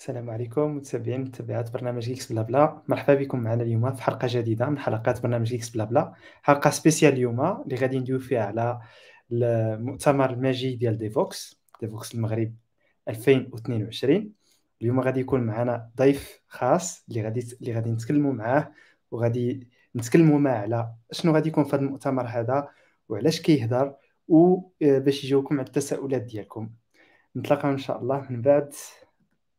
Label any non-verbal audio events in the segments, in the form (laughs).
السلام عليكم متابعين متابعات برنامج Geeks Blabla. مرحبا بكم معنا اليوم في حلقة جديدة من حلقات برنامج Geeks Blabla. حلقة spéciale اليوم اللي غادي ندويو فيها على المؤتمر الماجي ديال Devoxx Devoxx المغرب 2022 اليوم غادي يكون معنا ضيف خاص اللي غادي اللي غادي نتكلموا معاه وغادي نتكلموا معاه على شنو غادي يكون في هذا المؤتمر هذا وعلاش كيهضر وباش يجاوبكم على التساؤلات ديالكم. نتلاقاو إن شاء الله من بعد.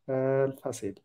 الفصيل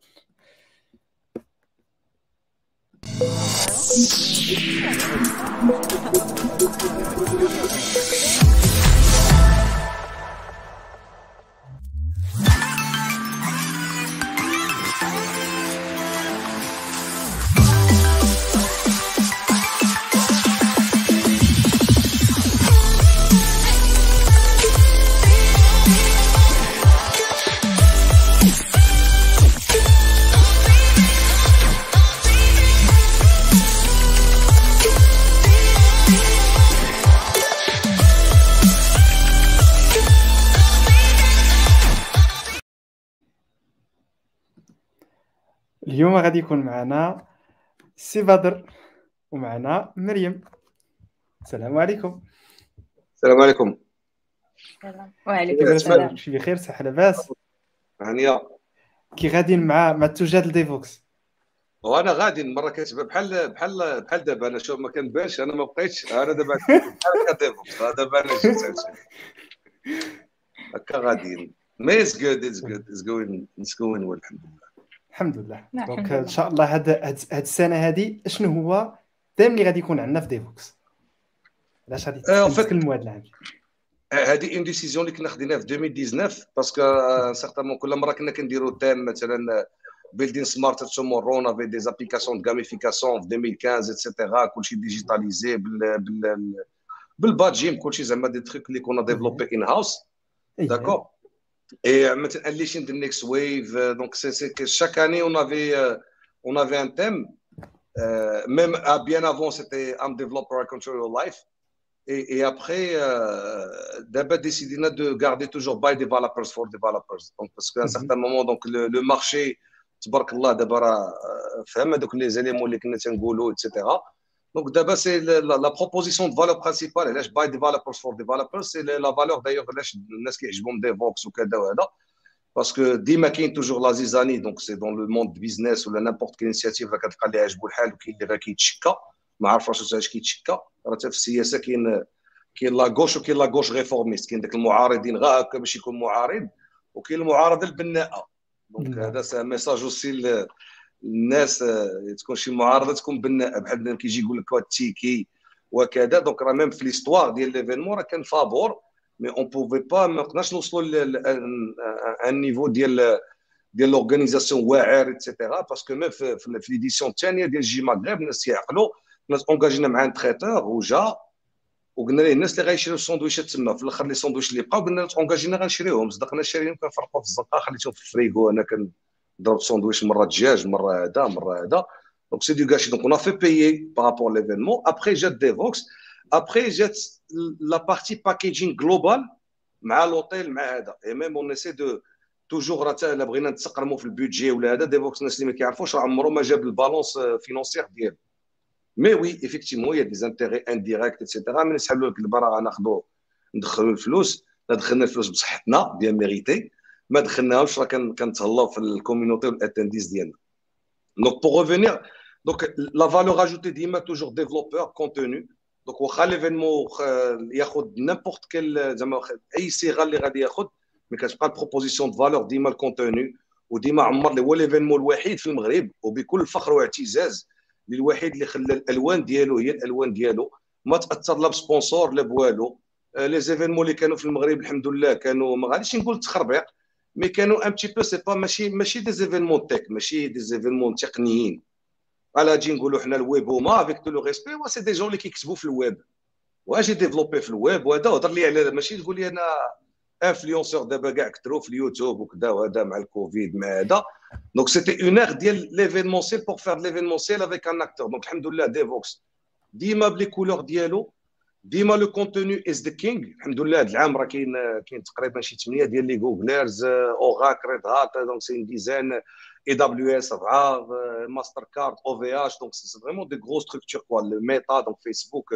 اليوم غادي يكون معنا سي بدر ومعنا مريم. السلام عليكم. السلام عليكم. وعليكم السلام. شي بخير صحة لاباس؟ هانيه كي غاديين مع مع التوجات ديفوكس. وأنا غادي المره كتبان بحال بحال بحال دابا أنا شوف ما كنبانش أنا ما بقيتش. أنا دابا (laughs) ديفوكس. دابا أنا جيت هكا غاديين mais it's good it's good it's going it's going well الحمد لله. الحمد لله. donc إن شاء الله هاد هاد السنة هادي شنو هو؟ ال thème اللي غادي يكون عندنا في Devoxx. علاش غادي نتكلموا هذا العام هذه une décision اللي كنا خديناها في 2019 parce que certainement كل مرة كنا كنديروا thème مثلا building smart tomorrow avec des applications de gamification في 2015 et cetera كلشي digitalisé بال بال بالبادجيم كلشي زعما دي تخيك اللي كنا ديفلوبي ان هاوس داكور Et euh, maintenant, Unleashing the Next Wave, euh, donc c'est que chaque année, on avait, euh, on avait un thème. Même ah, bien avant, c'était I'm Developer, I Control Your Life. Et, après, euh, d'abord, décidé de garder toujours by developers for developers. Donc, parce qu'à un mm -hmm. certain moment, donc, le, le marché, d'abord, d'abord, les éléments, les etc. لي زيليمون اللي كنا تنقولوا اتسيتيرا دونك دابا c'est la proposition de valeur principale علاش by developers for developers c'est la valeur d'ailleurs علاش الناس كيعجبهم Devoxx وكذا وهذا parce que ديما كاين toujours la zizanie donc c'est dans le monde business ولا n'importe quelle initiative راه كتلقى اللي عاجبو الحال وكاين اللي راه كيتشكى ما عارف واش كيتشكى راه حتى في السياسة كاين كاين la gauche وكاين la gauche réformiste كاين داك المعارضين غا هكا باش يكون معارض وكاين المعارضه البناءه donc هذا message aussi الناس تكون شي معارضة تكون بناءه بحال كيجي يقول لك ticket وكذا. donc راه même في l'histoire ديال l'événement راه كان فابور mais on pouvait pas ما قدرناش نوصلوا un niveau ديال ديال l'organisation واعر et cetera parce que même في, في l'édition الثانية ديال JMaghreb الناس يعقلوا الناس اونجاجينا مع un traiteur وجا وقلنا ليه الناس اللي غيشريو الساندويشات تما في الأخر les sandwichs اللي بقاو قلنا اونجاجينا غنشريوهم. صدقنا شاريهم كنفرقوا في الزنقة خليتهم في الفريغو أنا كن ضرب ساندويش مرة دجاج مرة هذا مرة هذا. donc c'est du gâchis donc on fait payer par rapport l'événement après جات Devoxx après جات la partie packaging global مع لوطيل مع هذا. et même on essaie de toujours راه الا بغينا نتسقرموا في ال budget ولا هذا. Devoxx الناس اللي ما كيعرفوش راه عمره ما جاب ال balance financière ديالو. mais oui effectivement y a des intérêts indirects et cetera ملي نسحبوا لك البرا غناخذوا ندخلوا الفلوس. دخلنا الفلوس بصحتنا bien mérité. ما دخلناهمش راه كنتهلاو في ال community وال attendees ديالنا. donc pour revenir donc la valeur ajoutée ديما toujours développeur contenu donc واخا l'événement ياخذ n'importe quelle زعما أي صيغة اللي غادي ياخذ mais كتبقى ال proposition de valeur ديما ال contenu وديما عمر اللي هو l'événement الوحيد في المغرب وبكل فخر واعتزاز الوحيد اللي خلى الألوان ديالو هي الألوان ديالو. ما تأثر لا ب sponsor لا بوالو. les événements اللي كانوا في المغرب الحمد لله كانوا ما غاديش نقول تخربيق mais كانوا un petit peu c'est pas ماشي ماشي des événements tech ماشي des événements تقنيين على أجي نقولوا حنا الويب هما avec tout le respect وا c'est des gens اللي كيكتبوا في الويب واجي développer في الويب وهذا هضر لي على ماشي تقول لي أنا influenceur دابا كاع كثروا في اليوتيوب وكذا وهذا مع الكوفيد مع هذا donc c'était une ère ديال l'événementiel pour faire l'événementiel avec un acteur donc الحمد لله Devoxx ديما ب les couleurs ديالو ديما le contenu is the king الحمد لله هذا العام راه كاين كاين تقريبا شي 8 ديال les Googlers Oracle Red Hat donc c'est des gens AWS 4 Mastercard OVH donc c'est vraiment des grosses structures quoi Meta donc Facebook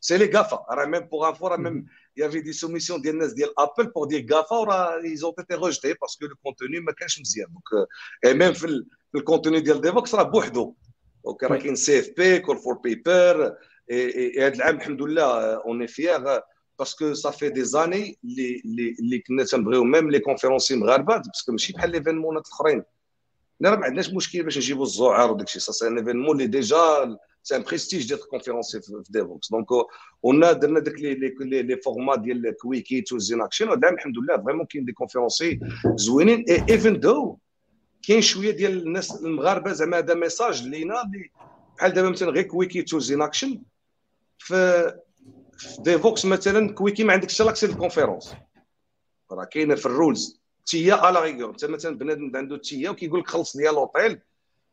c'est les GAFA راه même pour info راه même y avait des soumissions ديال الناس ديال Apple pour des GAFA وراه ils ont été rejetés parce que le contenu ما كانش مزيان donc et même في ال contenu ديال Devoxx راه بوحدو donc راه كاين CFP call for paper et هذا العام الحمد لله on est fiers parce que ça fait des années اللي اللي كنا تنبغيو même les conférenciers مغاربه parce que ماشي بحال ليفينمونات الاخرين لا راه ما عندناش مشكل باش نجيبوا الزعار وداك الشيء ça c'est un événement اللي déjà c'est un prestige ديال conférencier في Devoxx donc ونا درنا داك les les les formats ديال quickie tools in action وهذا العام الحمد لله vraiment كاين des conférenciers زوينين et even though كاين شوية ديال الناس المغاربه زعما هذا message لينا اللي بحال دابا مثلا غير quickie tools in action في Devoxx مثلا quickie ما عندكش l'accès لل conférence راه كاينة في ال rules. TIA à la rigueur انت مثلا بنادم عنده TIA وكيقول لك خلص لي لوطيل.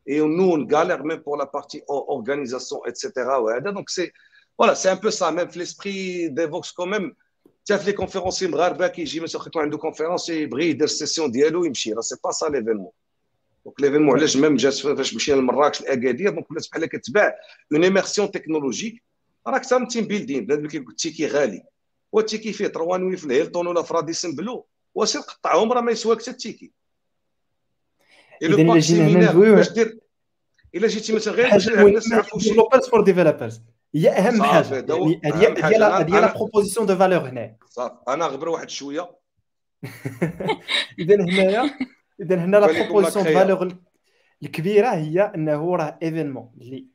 et nous galère même pour la partie organisation et cetera وهذا donc c'est voilà c'est un peu ça même في l'esprit Devoxx que même حتى في les conférenciers مغاربه كيجي مثلا يكون عنده conférence يبغي يدير ال session ديالو يمشي راه c'est pas ça l'événement donc l'événement علاش même جات فاش مشينا لمراكش الاكادير donc ولات بحال كتباع une immersion technologique راك تم team building بنادم كيقول ال ticket غالي وال ticket فيه trois nuits في الهيلتون ولا في Radisson Blu وسير قطعهم راه ما يسواك حتى ال ticket الا جينا باش دير إلا جيتي مثلا غير باش الناس يعرفوا developers for developers هي أهم حاجة. يعني هذه هي la proposition de valeur هنا. صافي أنا غير واحد شوية. (laughs) اذا هنايا اذا هنا la proposition de valeur الكبيرة هي إنه راه événement اللي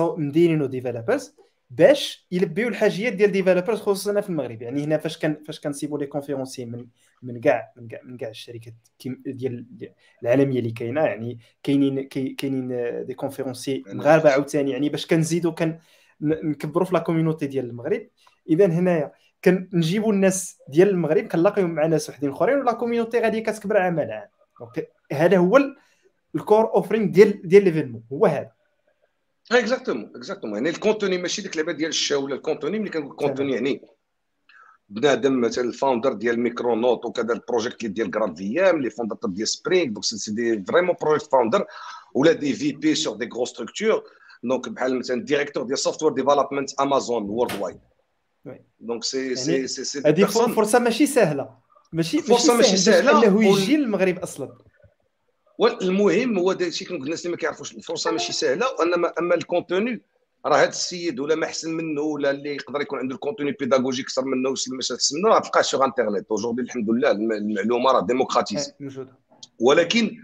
مديرينو developers باش يلبيو الحاجيات ديال developers خصوصا في المغرب. يعني هنا فاش كان فاش كنجيبوا les conférenciers من من كاع من كاع من كاع الشركات ديال العالمية اللي كاينة يعني كاينين كاينين des conférenciers مغاربة عاوتاني. يعني باش كنزيدوا كان نكبروا في la community ديال المغرب. اذا هنايا كنجيبوا الناس ديال المغرب كنلاقيهم مع ناس وحدين أخرين و la community غادي كتكبر عام على عام. donc هذا هو ال core offering ديال ديال l'événement هو هذا. exactement exactement يعني ال contenu ماشي ديك اللعبه ديال ال show ولا ال contenu ملي كنقول contenu يعني بنادم مثلا ال founder ديال Micronaut وكذا ال project ديال GraalVM les fondateurs ديال Spring donc c'est des vraiment project founder ولا des VP sur des grosses structures donc بحال مثلا directeur ديال software development Amazon worldwide donc c'est c'est c'est هذه فرصة ماشي سهلة. ماشي فرصة ماشي سهلة انه يجي للمغرب أصلا. والمهم هو الشيء كنقول الناس اللي ما كيعرفوش الفرصة ماشي سهلة وإنما أما ال contenu راه هذا السيد ولا ما أحسن منه ولا اللي يقدر يكون عنده ال contenu بيداغوجي أكثر منه ولا مش احسن منه راه تلقاه sur internet aujourd'hui الحمد لله المعلومة راه démocratisée ولكن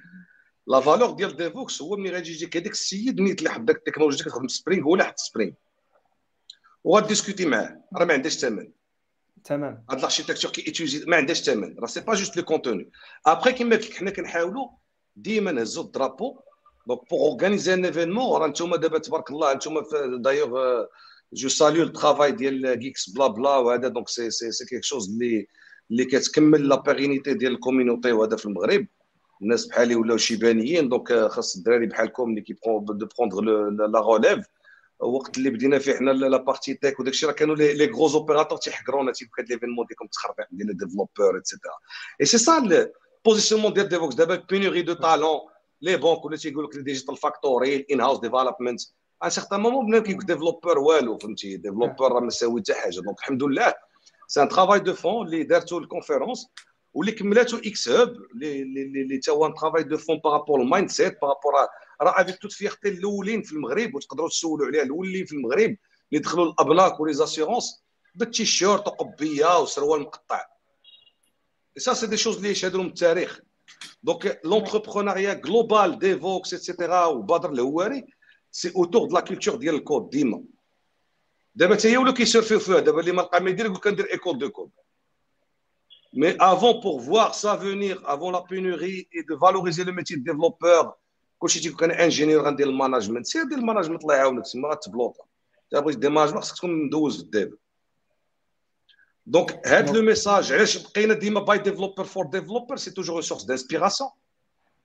la valeur ديال Devoxx هو ملي غادي يجيك هذاك السيد اللي حط داك التكنولوجيا كتخدم Spring هو حط Spring وغادي يديسكوتي معاه. راه ما عندهاش ثمن تمام. هاد ال architecture كي ما عندهاش ثمن راه c'est pas juste le contenu après كيما قلت لك حنا كنحاولوا ديما هزوا الدرابو. donc pour organiser un événement راه نتوما دابا تبارك الله نتوما d'ailleurs je salue ال travail ديال Geeksblabla وهذا donc c'est c'est c'est quelque chose اللي اللي كتكمل la pérennité ديال ال community وهذا في المغرب الناس بحالي ولاو شيبانيين donc خاص الدراري بحالكم اللي كيبقون de prendre la relève وقت اللي بدينا فيه حنا la partie tech وداك الشيء راه كانوا les gros opérateurs تيحقرونا تيقول هاد l'événement ديالكم تخربيق ديال ال développeur et cetera et c'est ça positionnement ديال Devoxx دابا pénurie de talents les banques ولا تيقول لك digital factory ال in-house development un certain moment بنادم كيقول développeur والو فهمتي développeur راه ما ساوي حتى حاجة donc الحمد لله c'est un travail de fond اللي دارتو ال conférence واللي كملاتو xHub اللي تا هو un travail de fond par rapport ال mindset par rapport راه avec toute fierté الاولين في المغرب وتقدروا تسولوا عليها الاولين في المغرب اللي دخلوا la banque و les assurances بالتيشيرت وقبيه وسروال مقطع ça c'est des choses اللي يشهدوا لهم التاريخ donc l'entrepreneuriat global Devoxx et cetera وبدر الهواري c'est autour de la culture ديال الكود ديما دابا حتى هي ولاو كيسيرفيو فيها دابا اللي ما لقى ما يدير يقول كندير école de code Mais avant, pour voir ça venir, avant la pénurie et de valoriser le métier de développeur, كلشي تيكون كان ingénieur غندير ال management سير دير ال management الله يعاونك تما غتبلوطا بغيت دير management خصك تكون مدوز في ال dev donc هاد le message علاش بقينا ديما by developer for developer c'est toujours une source d'inspiration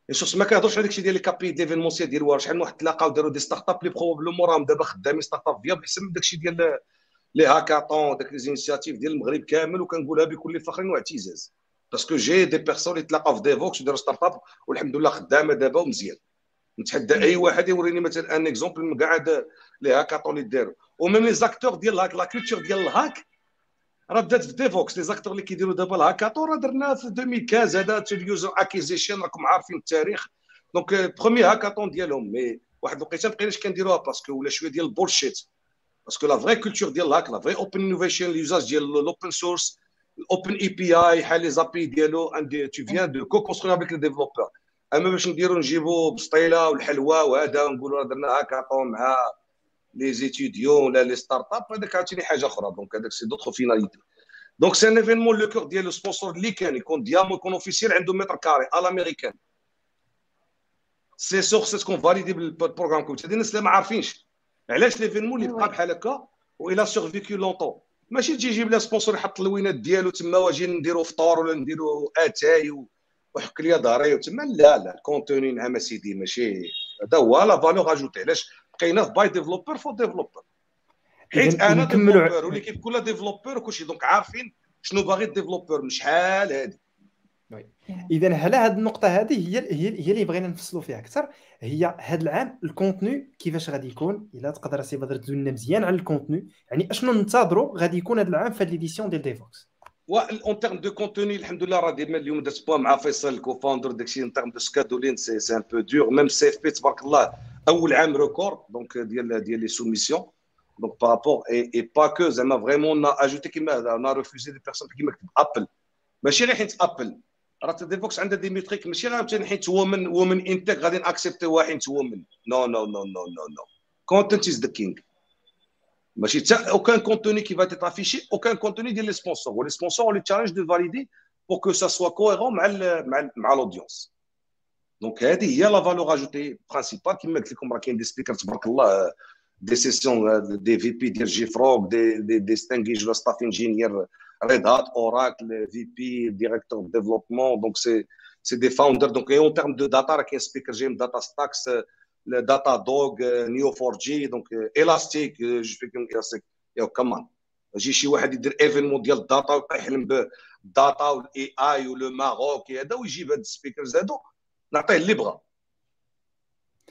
une source ما كنهضرش على داكشي ديال les KPI d'événementiel ديال شحال من واحد تلاقاو داروا des startup لي probablement راهم دابا خدامين startup احسن من داكشي ديال les hackathons داك les initiatives ديال المغرب كامل وكنقولها بكل فخر واعتزاز parce que j'ai des personnes اللي تلاقاو في Devoxx وداروا startup والحمد لله خدامه دابا ومزيان نتحدى اي واحد يوريني مثلا un exemple من كاع les hackathons اللي داروا و même les acteurs ديال ال hack la culture ديال ال hack راه بدات في Devoxx les acteurs اللي كيديروا دابا الهاكاطون راه درناه في 2015 هذا ال user acquisition راكم عارفين التاريخ. donc premier hackathon ديالهم. mais واحد الوقيته ما بقيناش كنديروها؟ parce que ولا شوية ديال ال bullshit parce que la vraie culture ديال ال hack la vraie open innovation ال usage ديال ال open source ال open API بحال les API ديالو. tu viens de co-construire avec les développeurs أما باش نديرو نجيبو بسطيلة والحلوى وهذا ونقولوا درنا هاكاطون مع les étudiants ولا les startups هذاك عاوتاني حاجة أخرى donc هذاك c'est d'autres finalités donc c'est un événement le core ديال ال sponsor اللي كان يكون diamond يكون officiel عنده mètre carré à l'américaine سي سور سي سكون فاليدي بالبروغرام كوميتي هاد الناس اللي ما عارفينش علاش ليفينمون اللي بقى بحال هكا والى سورفيكي لونطون ماشي تجي يجيب لها سبونسور يحط الوينات ديالو تما واجي نديرو فطور ولا نديرو اتاي وحك لي ظهري تما لا لا الكونتوني نعم سيدي ماشي هذا هو لا فالور اجوتي علاش بقينا باي ديفلوبر فور ديفلوبر. حيت أنا ديفلوبر وليكيب كلها ديفلوبر وكلشي دونك عارفين شنو باغي الديفلوبر من شحال هادي. اذا هل هذه النقطة هذه هي هي هي اللي بغينا نفصلوا فيها أكثر. هي هذا العام ال contenu كيفاش غادي يكون؟ إلا تقدر سي بدر تدلنا مزيان على ال contenu يعني أشنو ننتظروا غادي يكون هذا العام في هذه l'édition ديال Devoxx؟ en termes de contenu الحمد لله راه ديما اليوم درت point مع فيصل ال co-founder داكشي en termes de scheduling c'est c'est un peu dur même CFP تبارك الله أول عام record donc ديال ديال les soumissions donc par rapport et pas que زعما vraiment ajouter كيما on a refusé des personnes كيما كتب ابل ماشي غير حيت ابل راه Devoxx عندها des métriques ماشي غير حيت women women in tech غادي n'accepter واحد woman no no no no no no content is the king ماشي حتى aucun contenu qui va être affiché aucun contenu ديال les sponsors و les sponsors les challenges de valider pour que ça soit cohérent مع ال مع ال مع l'audience donc هذه هي la valeur ajoutée principale كيما قلت لكم راه كاين des speakers تبارك الله des sessions des VP ديال JFrog des des distinguished ولا staff engineer ريد هات اوراكل في بي ديريكتور ديفلوبمون دونك سي سي دي فاوندر دونك اون تيرم دو داتا راه كاين سبيكر جاي من داتا ستاكس داتا دوغ نيو 4 جي دونك الاستيك جو فيكم الاستيك يا كمان يجي شي واحد يدير ايفينمون ديال الداتا ويبقى يحلم بالداتا والاي اي ولو ماروك هذا ويجيب هاد السبيكرز هادو نعطيه اللي بغا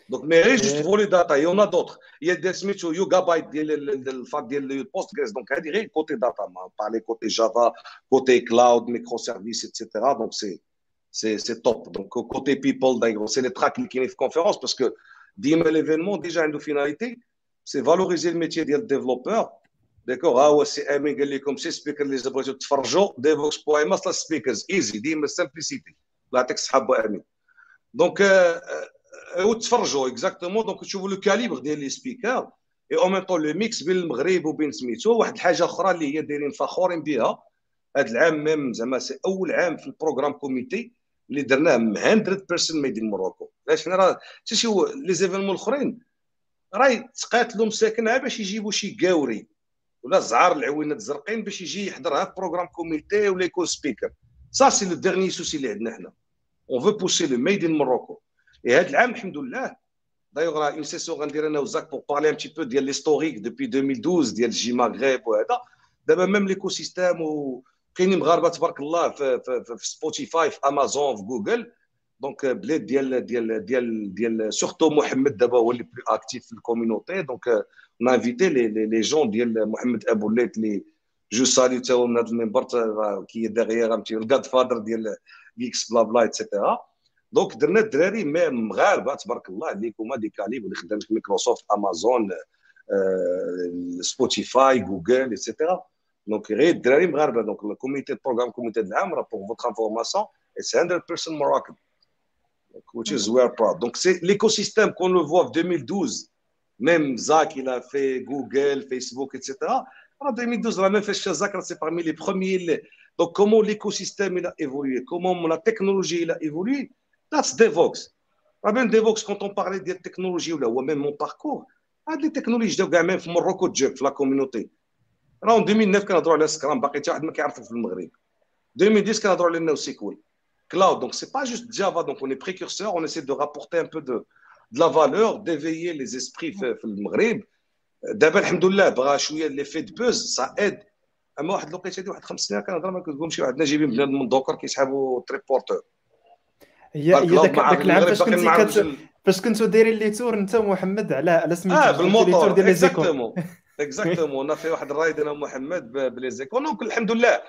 دونك مي غير جوست فولي داتا يونا دوطخ هي دير سميتو يوغا بايت ديال الفاك ديال البوست جريس دونك هذه غير كوتي داتا ما بارلي كوتي جافا côté cloud microservices etc. donc c'est c'est c'est top donc côté people d'ailleurs c'est les tracks اللي كاينين في conférence parce que ديما l'événement déjà عنده finalité c'est valoriser ال métier ديال ال développeur d'accord ها هو سي أمين قال لكم les speakers اللي بغيتو تفرجوا Devoxx point ma slash speakers easy ديما simplicité الله يعطيك الصحه امين donc وتفرجوا exactement donc تشوفوا le calibre ديال les speakers et en même temps le mix بين المغرب وبين سميتو واحد الحاجة أخرى اللي هي دايرين فخورين بها هذا العام même زعما c'est اول عام في ال program committee اللي درناه 100% made in Morocco علاش؟ راه شي les événements الاخرين راه تقاتلوا مساكنها باش يجيبوا شي قاوري ولا زعار العوينات الزرقين باش يجي يحضرها في program committee ولا يكون speaker ça c'est le dernier souci اللي عندنا حنا on veut pousser le made in Morocco et هذا العام الحمد لله d'ailleurs راه une session غندير أنا وزاك pour parler un petit peu ديال l'historique depuis 2012 ديال JMaghreb وهذا. دابا même l'écosystème وكاينين مغاربة تبارك الله في, في, في, في Spotify في امازون في Google donc بلاد ديال ديال ديال ديال surtout محمد دابا هو اللي plus actif في ال community donc on invite les les gens ديال محمد ابو الليث اللي je salue تا من هذا المنبر qui est derrière ال godfather ديال Geeks Blabla etc. donc درنا الدراري مغاربه تبارك الله عليك هما des calibres اللي خدام في Microsoft Amazon سبوتيفاي جوجل اتسيتيرا دونك غير الدراري مغاربه دونك الكوميتي البروغرام كوميتي العام راه بور فوتر انفورماسيون اتس 100% Moroccan. Which is we are proud donc c'est l'écosystème qu'on le voit en 2012 même Zach il a fait Google Facebook etc en 2012 la même fait chez Zach c'est parmi les premiers donc comment l'écosystème il a évolué comment la technologie il a évolué That's DevOps. Même DevOps, quand on parlait de technologie ou même mon parcours, هاد لي تكنولوجي جاو كاع même في مروكو جاو في لا كوميونيتي راه 2009 كنهضروا على سكرام باقي حتى واحد ما كيعرفو في المغرب 2010 كنهضروا على نو سيكوال cloud. Donc, ce n'est pas juste Java. Donc, on est précurseur. On essaie de rapporter un peu de, de la valeur, d'éveiller les esprits في المغرب دابا الحمد لله بغى شوية لي فيت بوز سا اد اما واحد الوقيته هذه واحد خمس سنين كنهضر ما كتقول شي واحد جايبين بنادم من دوكر كيسحبوا تريبورتور هي هي داك داك العام فاش كنتي فاش كنتو دايرين les tours انت ومحمد على على سميتو آه بالموتور ديال لي زيكو اكزاكتومون أنا في واحد ال ride أنا ومحمد ب les écoles donc الحمد لله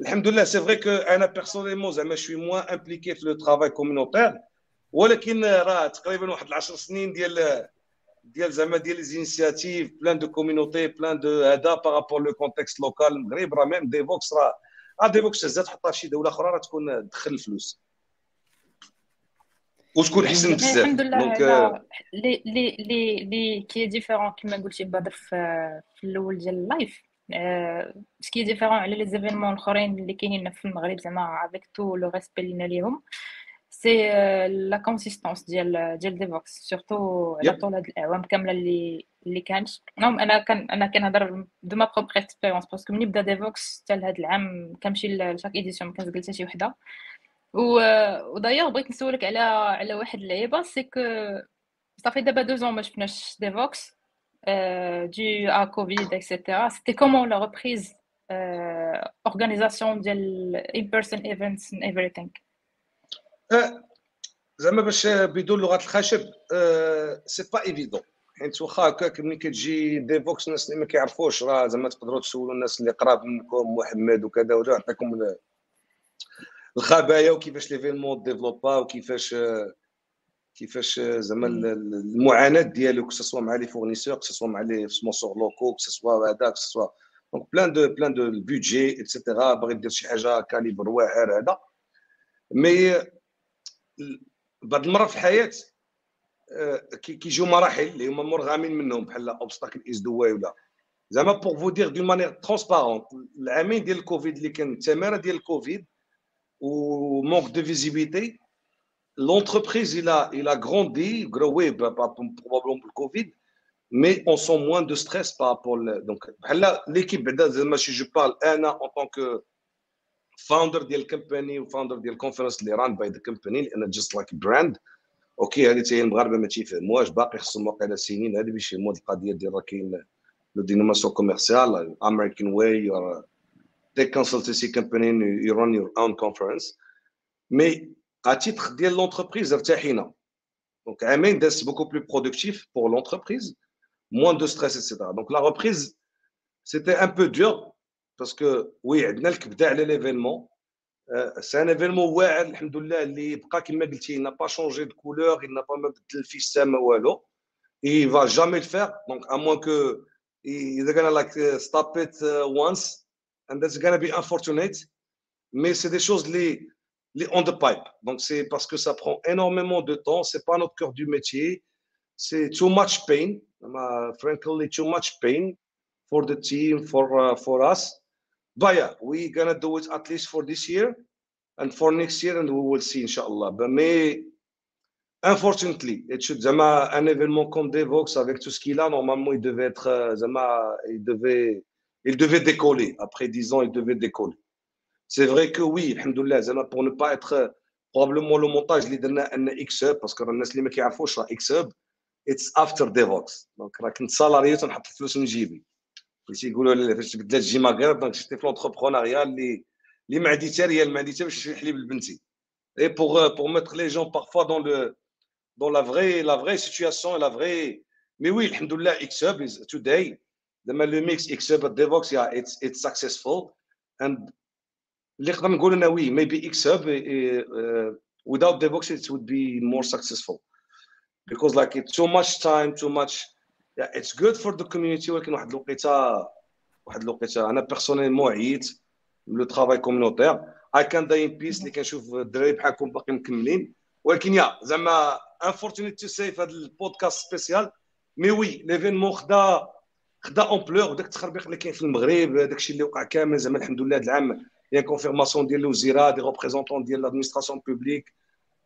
الحمد لله c'est vrai que أنا personnellement زعما شوي moins impliqué في le travail communautaire ولكن راه تقريبا واحد 10 سنين ديال ديال زعما ديال les initiatives plan de communauté plan de هذا par rapport le contexte local المغرب راه même Devoxx راه Devoxx هزات تحطها في شي دوله أخرى راه تكون تدخل الفلوس وتكون حسن بزاف الحمد لله donc لي لي لي لي qui est différent كيما قلتي بدر في الأول ديال ال live ce qui est différent على les événements الأخرين اللي كاينين في المغرب زعما avec tout le respect اللي ليهم c'est la consistance ديال ديال Devoxx surtout على طول هاد الأعوام كاملة اللي اللي كانت نعم أنا كان أنا كنهضر de ma propre expérience parce que ملي بدا Devoxx حتى لهاد العام كنمشي ل chaque édition كنزقل حتى شي وحدة. ودايوغ بغيت نسولك على على واحد اللعيبة c'est que صافي دابا deux ans ما شفناش Devoxx dû à Covid, etc. C'était comment la reprise, euh, organisation de in-person events and everything زعما باش بدون لغة الخشب c'est pas évident حيت واخا هكاك ملي كتجي Devoxx الناس اللي ما كيعرفوش راه زعما تقدروا تسولوا الناس اللي قراب منكم محمد وكذا وجا يعطيكم الخبايا وكيفاش l'événement développa وكيفاش كيفاش زعما المعاناة ديالو كسوا مع لي فورنيسور كسوا مع لي سبونسور لوكو كسوا هذا كسوا دونك بلان دو بلان دو البيدجي اتسيتيرا باغي دير شي حاجة calibre واعر هذا. mais بعض المرات في الحياة كيجيو مراحل اللي هما مرغمين منهم بحال obstacle is the way ولا. زعما pour vous dire d'une manière transparente العامين ديال الكوفيد اللي كان التماره ديال الكوفيد ومونك دو فيزيبيتي l'entreprise, il a, il a grandi, growé, probablement pour le Covid, mais on sent moins de stress par rapport. Donc, l'équipe, si je parle, Anna, en tant que founder de la compagnie ou founder de la conférence اللي run by the company انا just like brand اوكي هذه هي المغاربه ما تيفهموهاش باقي خصهم واقيلا سنين هذه باش يفهموا القضيه ديال راه كاين لو ديناماسيون كوميرسيال امريكان واي or tech consultancy company you run your own conference mais à titre de l'entreprise, donc Amen c'est beaucoup plus productif pour l'entreprise, moins de stress, etc. Donc la reprise, c'était un peu dur parce que oui, l'événement. Euh, c'est un événement où il n'a pas changé de couleur, il n'a pas même de système ou alors. Il va jamais le faire. Donc à moins que he's gonna like uh, stop it uh, once and that's gonna be unfortunate. Mais c'est des choses les on the pipe. Donc, c'est parce que ça prend énormément de temps. C'est pas notre cœur du métier. C'est too much pain. Frankly, too much pain for the team, for uh, for us. But yeah, we're gonna do it at least for this year and for next year, and we will see, inshallah. But mais unfortunately, it should un événement comme Devoxx avec tout ce qu'il a. Normalement, il devait être euh, il devait, il devait décoller. Après 10 ans, il devait décoller. C'est vrai que oui, الحمد لله, pour ne pas être euh, probablement le montage اللي درنا ان xHub parce que الناس اللي ما كيعرفوش راه xHub it's after Devoxx donc راه كنت salarié تنحط الفلوس من جيبي فهمتي يقولوا لي فاش بدات تجي مغرب donc شفتي في l'entrepreneuriat اللي اللي ما عندي حتى ريال ما عندي حتى باش نشري حليب لبنتي et pour pour mettre les gens parfois dans le dans la vraie la vraie situation la vraie mais oui الحمد لله X Hub today زعما le mix X Hub Devoxx yeah it's it's successful and اللي نقدر نقول أنا oui maybe X Hub uh, without DevOps it would be more successful. Because like it's too much time too much yeah it's good for the community ولكن واحد الوقيته واحد الوقيتة. أنا personnellement عييت le travail communautaire et quand داي بيس اللي كنشوف الدراري بحالكم باقي مكملين. ولكن يا زعما unfortunate to say في هذا البودكاست spécial mais oui l'événement خدا خدا ampleur وداك التخربيق اللي كاين في المغرب داك الشيء اللي وقع كامل زعما الحمد لله هذا العام il y a une confirmation des الوزراء, des représentants de l'administration publique,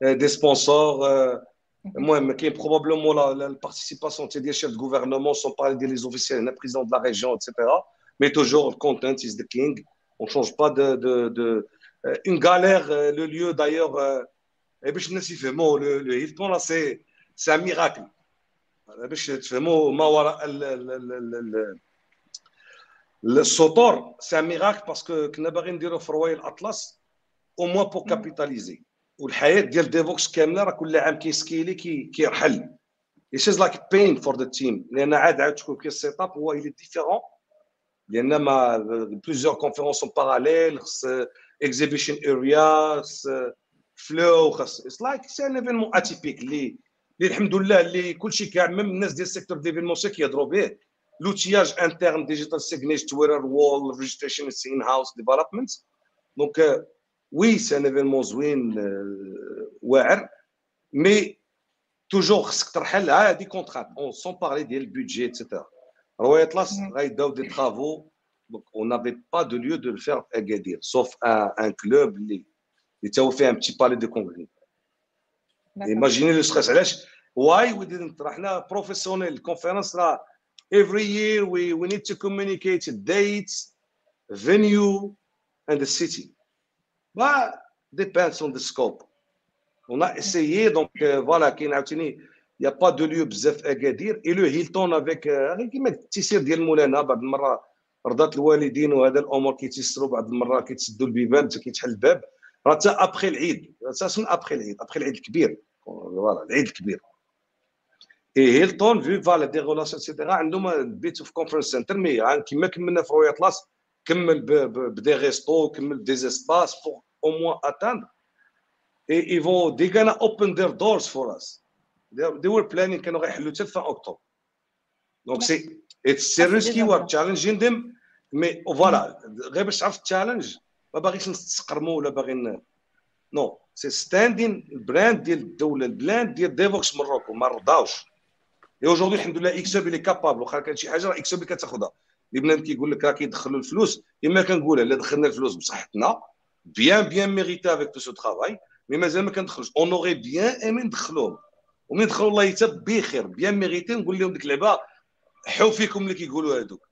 euh, des sponsors. Euh, mhm. Moi, qui est probablement la, participation des chefs de gouvernement, sans parler des officiels, le présidents de la région, etc. Mais toujours, content is the king. On ne change pas de, de, euh, Une galère, le lieu d'ailleurs, et puis je ne sais pas, le Hilton, là, c'est un miracle. Eh ben, je ne sais pas, السطور c'est miracle parce que كنا باغيين نديرو في Royal Atlas au moins pour capitaliser والحياة ديال Devoxx كامله راه كل عام كي scaler كي كيرحل It is like pain for the team. لأن عاد عاد تكون كي ال setup هو il est différent. لأن ما plusieurs conférences en parallèle خص exhibition area فلو خص it's like c'est un événement atypique اللي اللي الحمد لله اللي كلشي كاع même الناس ديال ال secteur d'événementiel كيهضروا به l'outillage interne Digital Signage, Twitter Wall, Registration In-House Development. Donc, euh, oui, c'est un événement زوين, euh, mais toujours, il a des contraintes. On s'en parlait des budget, etc. Royal Atlas, mm-hmm. des travaux. Donc, on n'avait pas de lieu de le faire à Gadir, sauf à un club. Il était un petit palais de congrès. Imaginez le stress. Why we didn't? Nous professionnels, conférence là. Every year we, we need to communicate dates, venue, and the city. But depends on the scope. On a essayé, donc euh, voilà, il n'y a pas de lieu بزاف Agadir. Et le Hilton avec كيما التيسير ديال مولانا بعض المره رضات الوالدين وهذا الأمور كيتيسروا بعض المره كيتسدوا البيبان كيتحل الباب راه حتى après العيد أساسا après العيد après العيد الكبير voilà العيد الكبير et Hilton في voilà des relations et cetera عندهم bit of conference center mais كيما كملنا في Royal Atlas كمل ب des restos كمل ب des espaces pour au moins atteindre et enfin they gonna open their doors for us they were planning كانوا غيحلوا حتى في اكتوبر donc c'est it's c'est risqué we're challenging them mais voilà غير باش تعرف ال challenge ما باغيش نستقرموا ولا باغي non c'est standing ال brand ديال الدولة ال brand ديال Devoxx Morocco ما رضاوش et aujourd'hui الحمد لله X Hub elle est capable واخا كان شي حاجة راه X Hub اللي كتاخذها اللي بنادم كيقول لك راه كيدخلوا الفلوس اما كنقولها لا دخلنا الفلوس بصحتنا bien bien mérité avec tout ce travail mais مازال ما كندخلوش on aurait bien aimé ندخلوهم ومن دخلوا الله يتاب بخير bien mérité نقول لهم ديك اللعبه حو فيكم اللي كيقولوا هذوك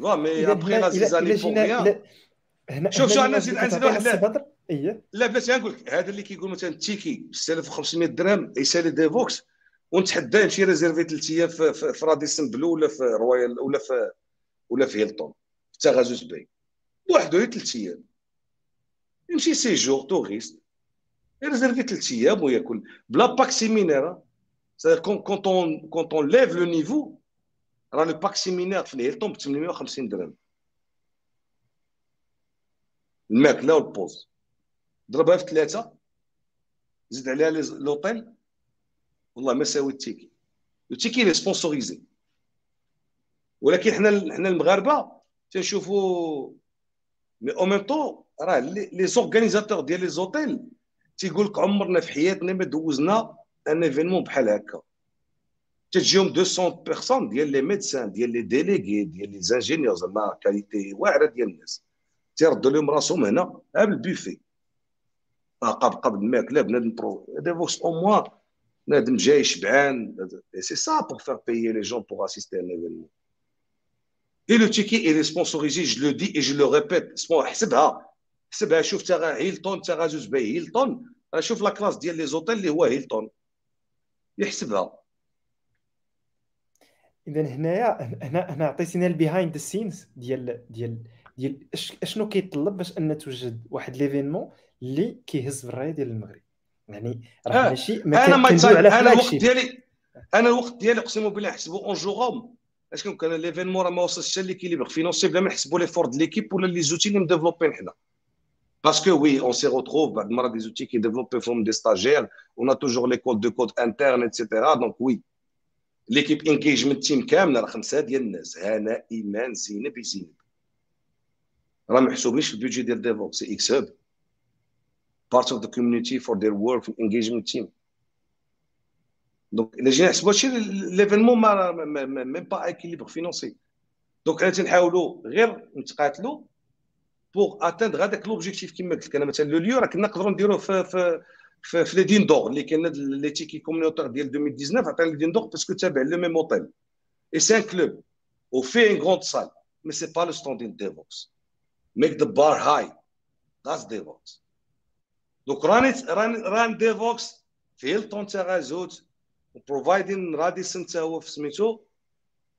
وا mais après la zizanie pour rien شوف شوف أنا نزيد نزيد واحد لا بس نقول لك هذا اللي كيقول مثلا ticket 6500 درهم يسالي Devoxx ونتحدى يمشي réserver ثلاث أيام في, في, Radisson Blu ولا في Royal ولا في ولا في هيلتون. في Taghazout Bay بوحدو ثلاث أيام يمشي séjour touriste. ي réserver ثلاث أيام وياكل بلا pack séminaire quand on quand on lève le niveau راه le pack séminaire في هيلتون ب 850 درهم. الماكلة وال pause. ضربها في ثلاثة زيد عليها لوطيل. والله ما ساوي ال ticket. ال ticket sponsorisé. ولكن حنا حنا المغاربة تنشوفوا مي أو ميم طون راه les organisateurs ديال les hôtels تيقول لك عمرنا في حياتنا ما دوزنا un événement بحال هكا. تجيهم 200 personnes ديال les médecins ديال les délégués ديال les ingénieurs زعما qualité واعرة ديال الناس. تيردوا لهم راسهم هنا بالبوفي قبل قبل الماكله بنادم pro Devoxx au moins بنادم جاي شبعان c'est ça pour faire payer les gens pour assister un événement et le ticket est sponsorisé je le dis et je le répète حسبها حسبها شوف تا هيلتون تا زوج باي هيلتون شوف la classe ديال les hôtels اللي هو هيلتون يحسبها اذا هنايا هنا هنا عطيتينا ال behind the scenes ديال ديال ديال إشنو كيطلب باش أن توجد واحد l'événement اللي كيهز بالرايه ديال المغرب. يعني راه ماشي ما أنا ما أنا الوقت ديالي أنا الوقت ديالي اقسم بالله نحسبوا en jour-homme اش كان l'événement راه ما وصلش حتى l'équilibre financier بلا ما نحسبوا l'effort l'équipe ولا les outils اللي مديفلوبين حنا. parce que oui on se retrouve بعد المرات des outils كي développer فيهم des stagiaires on toujours les codes du code interne et cetera donc oui l'équipe engagement team كاملة راه خمسة ديال الناس. هنا إيمان زينب زينب. راه محسوبينش في البيجي ديال Devoxx c'est X Hub part of the community for their work in engagement team. donc الا جينا نحسبوا هادشي l'événement ما même pas équilibre financier donc حنا تنحاولوا غير نتقاتلوا pour atteindre هذاك l'objectif كما قلت لك أنا مثلا le lieu راه كنا نقدروا نديروه في في في, في Les Dunes d'Or اللي كاين les tickets communautaires ديال 2019 عطينا Les Dunes d'Or parce que تابع le même hôtel اي سي ان كلوب وفي ان غروند سال مي سي با لو ستاندين ديفوكس ميك ذا بار هاي ذاتس ديفوكس دونك راني ران ران ديفوكس في هيلتون تاع غازوت بروفايدين راديسون حتى هو في سميتو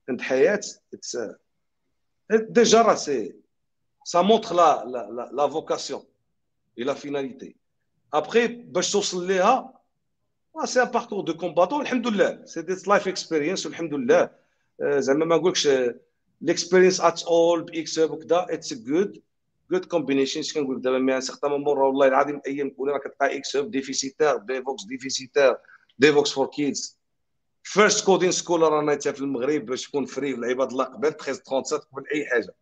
عند حياه ديجا راه سي سا مونتر لا لا لا فوكاسيون اي لا فيناليتي ابخي باش توصل ليها سي ان باركور دو كومباتون الحمد لله سي دي لايف اكسبيرينس والحمد لله زعما ما نقولكش ليكسبيرينس ات اول باكس وكذا اتس جود جود كومبينيشن اش كنقول دابا مي ان سيغتان مومون والله العظيم أيام كون راه كتلقى إكس ديفيسيتير ديفوكس ديفيسيتير ديفوكس فور كيدز فيرست كودين سكول رانا في المغرب باش تكون فري والعباد الله قبل 13 37 قبل أي حاجة.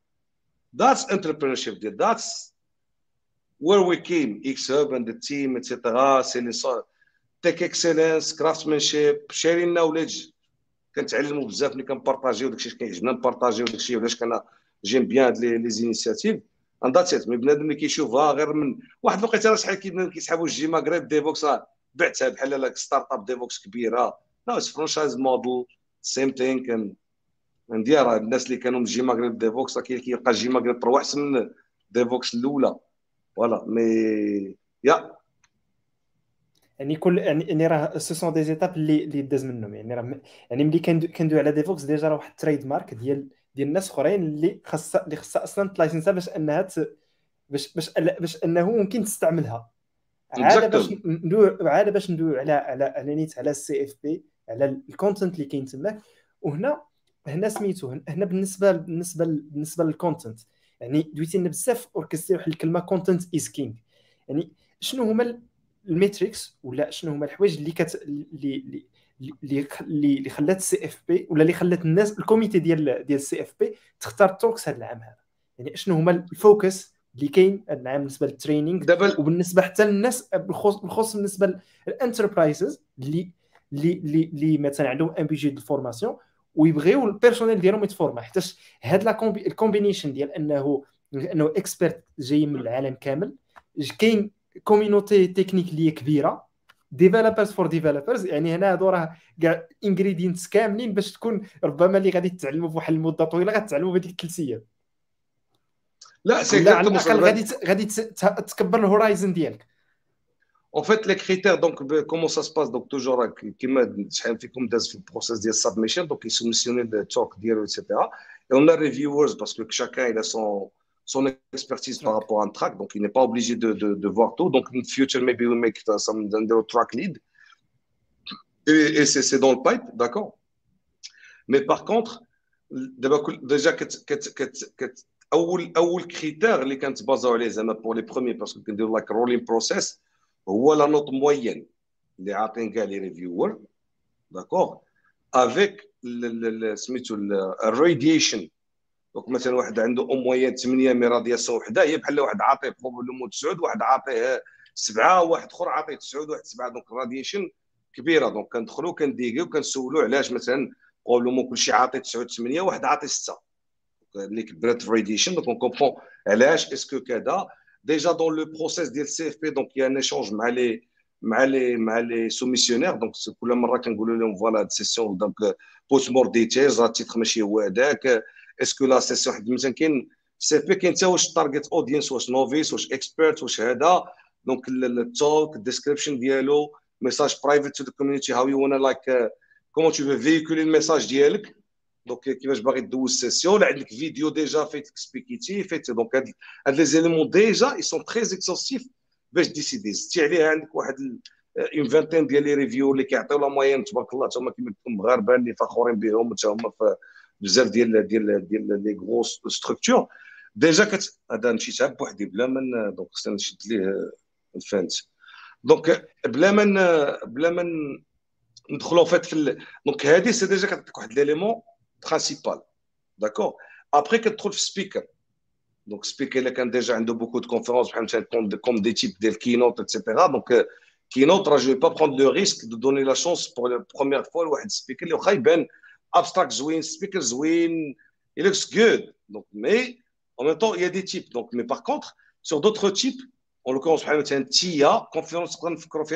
ذاتس انتربرينورشيب ديال ذاتس we came. X Hub and the team etc سي لي تيك اكسلنس كرافتمانشيب شيرين نوليدج كنتعلموا بزاف ملي كنبارطاجيو داكشي اللي كيعجبنا نبارطاجيو داكشي علاش؟ كان جيم بيان لي زينيسياتيف عندها تيت مي بنادم اللي كيشوفها غير من واحد الوقيته راه شحال كيسحبوا الجي ماغريب ديفوكس راه بعتها بحال ستارت اب ديفوكس كبيرة. لا فرانشايز موديل سيم ثينك كان ندير الناس اللي كانوا من جي ماغريب ديفوكس راه كيلقى جي ماغريب برو احسن من Devoxx الأولى. voilà mais يا يعني كل يعني راه ce sont des étapes اللي اللي داز منهم. يعني راه يعني ملي كندوي على Devoxx déjà راه واحد ال trade mark ديال ديال الناس اخرين اللي خاصها اللي خاصها أصلا ت license ها باش أنها ت... باش باش باش أنه ممكن تستعملها. عاد باش ندوي عاد باش ندوي على على على نيت على ال CFP على ال content اللي كاين تماك. وهنا هنا سميتو هنا بالنسبة بالنسبة بالنسبة لل content يعني دويتي لنا بزاف اوركستري واحد الكلمة content is king يعني شنو هما ال metrics ولا شنو هما الحوايج اللي كت اللي اللي اللي خلات ال CFP ولا اللي خلات الناس ال comité ديال ديال ال CFP تختار talks هذا العام هذا. يعني شنو هما ال focus اللي كاين هذا العام بالنسبة لل training دابا وبالنسبة حتى للناس بالخصوص بالنسبة لل enterprises اللي اللي اللي مثلا عندهم un budget ديال ال formation ويبغيو ال personnel ديالهم يتفورما حيتاش هاد la ال combination ديال أنه أنه expert جاي من العالم كامل كاين community technique اللي كبيرة developers for developers يعني هنا هادو راه كاع ingredients كاملين باش تكون ربما اللي غادي تتعلموا في واحد المدة طويلة غتعلموا بهذيك الثلاث أيام لا سي على الأقل غادي غادي تكبر ال horizon ديالك. Critères, donc, comment ça se passe? Donc, toujours, qui m'a fait comme dans le process de submission, donc, ils soumissionnent le talk, dire, etc. Et on a reviewers parce que chacun, il a son, son expertise par rapport à un track, donc il n'est pas obligé de, de, de, voir tout. Donc, in future, maybe we'll make some track lead. Et, et c'est dans le pipe, d'accord Mais par contre, déjà, أول critère اللي كنتبازاو عليه زعما pour les premiers parce que كنديروا like rolling process هو la note moyenne اللي عاطين كاع لي ريفيور داكور avec سميتو الراديشن دونك مثلا واحد عنده أو موين 8 مي رادياسيون وحدة هي بحال واحد عاطيه بروبابلومون 9 واحد عاطيه 7 واحد أخر عاطيه 9 واحد 7 دونك الراديشن كبيرة دونك كندخلوا كنديكيو كنسولوا علاش مثلا بروبابلومون كلشي عاطي 9 8 واحد عاطي 6 اللي كبرت في الراديشن دونك اون كومبون علاش اسكو كذا؟ ديجا دون لو بروسيس ديال السي اف بي دونك يا ان ايشونج مع لي مع لي مع لي سوميسيونير دونك كل مرة كنقولوا لهم فوالا هاد دونك بوت مور ديتيلز راه التيتر ماشي هو هذاك. اسكو لا سيسيون حد مثلا كاين سي بي كاين حتى واش تارجت اودينس واش نوفيس واش اكسبيرت واش هذا دونك التوك الديسكريبشن ديالو ميساج برايفت تو ذا كوميونيتي هاو يو وأنا لايك كومون تو في فيكولي الميساج ديالك دونك كيفاش باغي دوز سيسيون ولا عندك فيديو ديجا فايت اكسبيكيتي فايت دونك هاد هاد لي زيليمون ديجا اي سون تري اكسوستيف باش ديسيدي زدتي عليها عندك واحد اون فانتين ديال لي ريفيو اللي كيعطيو لا موين تبارك الله هما كيما المغاربه اللي فخورين بهم حتى هما في بزاف ديال ديال ديال لي غروس ستركتور ديجا كت هذا نمشي بوحدي بلا ما دونك خصنا نشد ليه الفانت donc بلا ما بلا ما ندخلوا فات في donc هذه c'est déjà كتعطيك واحد l'élément principal d'accord après كتدخل في speaker donc speaker إلا كان déjà عنده beaucoup de conférences بحال مثلا comme des types ديال keynote etc donc keynote راه je vais pas prendre le risque de donner la chance pour la première fois لواحد speaker اللي واخا يبان abstract zwin, speaker zwin, it looks good. Donc, mais en même temps, il y a des types. Donc, mais par contre, sur d'autres types, en l'occurrence, par exemple, TIA, conférence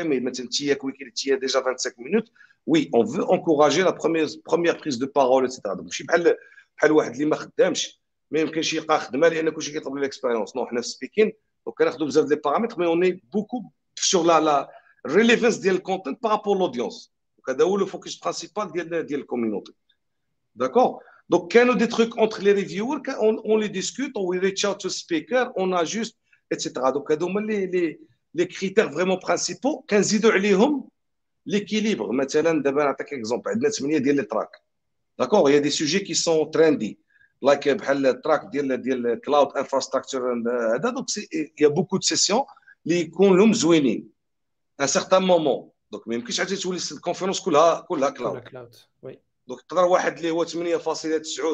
mais maintenant TIA, TIA déjà 25 minutes. Oui, on veut encourager la première, première prise de parole, etc. Donc, je suis بحال بحال واحد اللي ما خدامش ما يمكنش يلقى خدمه لان كلشي كيطلب ليكسبيريونس نو حنا في سبيكين دونك كناخذوا بزاف دي بارامتر مي اون اي بوكو sur la la relevance ديال الكونتنت بارابور لودونس هذا هو لو فوكس برينسيبال ديال ديال الكوميونيتي داكور دونك كانوا دي تروك اونتر لي ريفيور اون لي ديسكوت اون وي ريتش اوت تو سبيكر اون ا جوست اتسيتيرا دونك هادو هما لي لي لي كريتير فريمون برينسيبو كنزيدوا عليهم ليكيليبر مثلا دابا نعطيك اكزومبل عندنا 8 ديال لي تراك داكور هي دي سوجي كي سون تريندي لايك بحال التراك ديال ديال كلاود انفراستراكشر هذا دونك يا بوكو دو سيسيون اللي يكون لهم زوينين ان سيغتان مومون دونك ما يمكنش عاد تولي الكونفيرونس كلها كلها كلاود وي دونك تقدر واحد اللي هو 8.9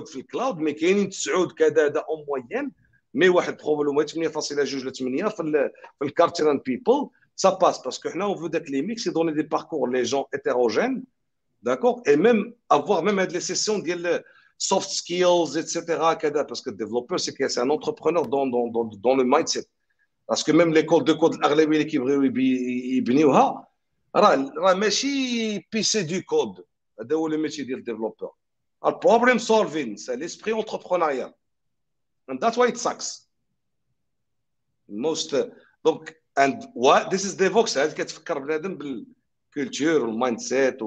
في الكلاود مي كاينين 9 كذا هذا اون موين مي واحد بروبليم 8.2 ل 8 في في الكارتيران بيبل سا باس باسكو حنا اون فو داك لي ميكس يدوني دي باركور لي جون هيتيروجين داكور اي ميم افوار ميم هاد لي سيسيون ديال soft skills, etc. Parce que le développeur, c'est un entrepreneur dans, dans, dans, dans, le mindset. Parce que même l'école de code, يبنيوها راه راه ماشي pisser du code هذا هو ال métier ديال ال développeur. ال problem solving c'est l'esprit entrepreneurial and that's why it sucks. Most donc and what this is كتفكر بنادم بال culture وال mindset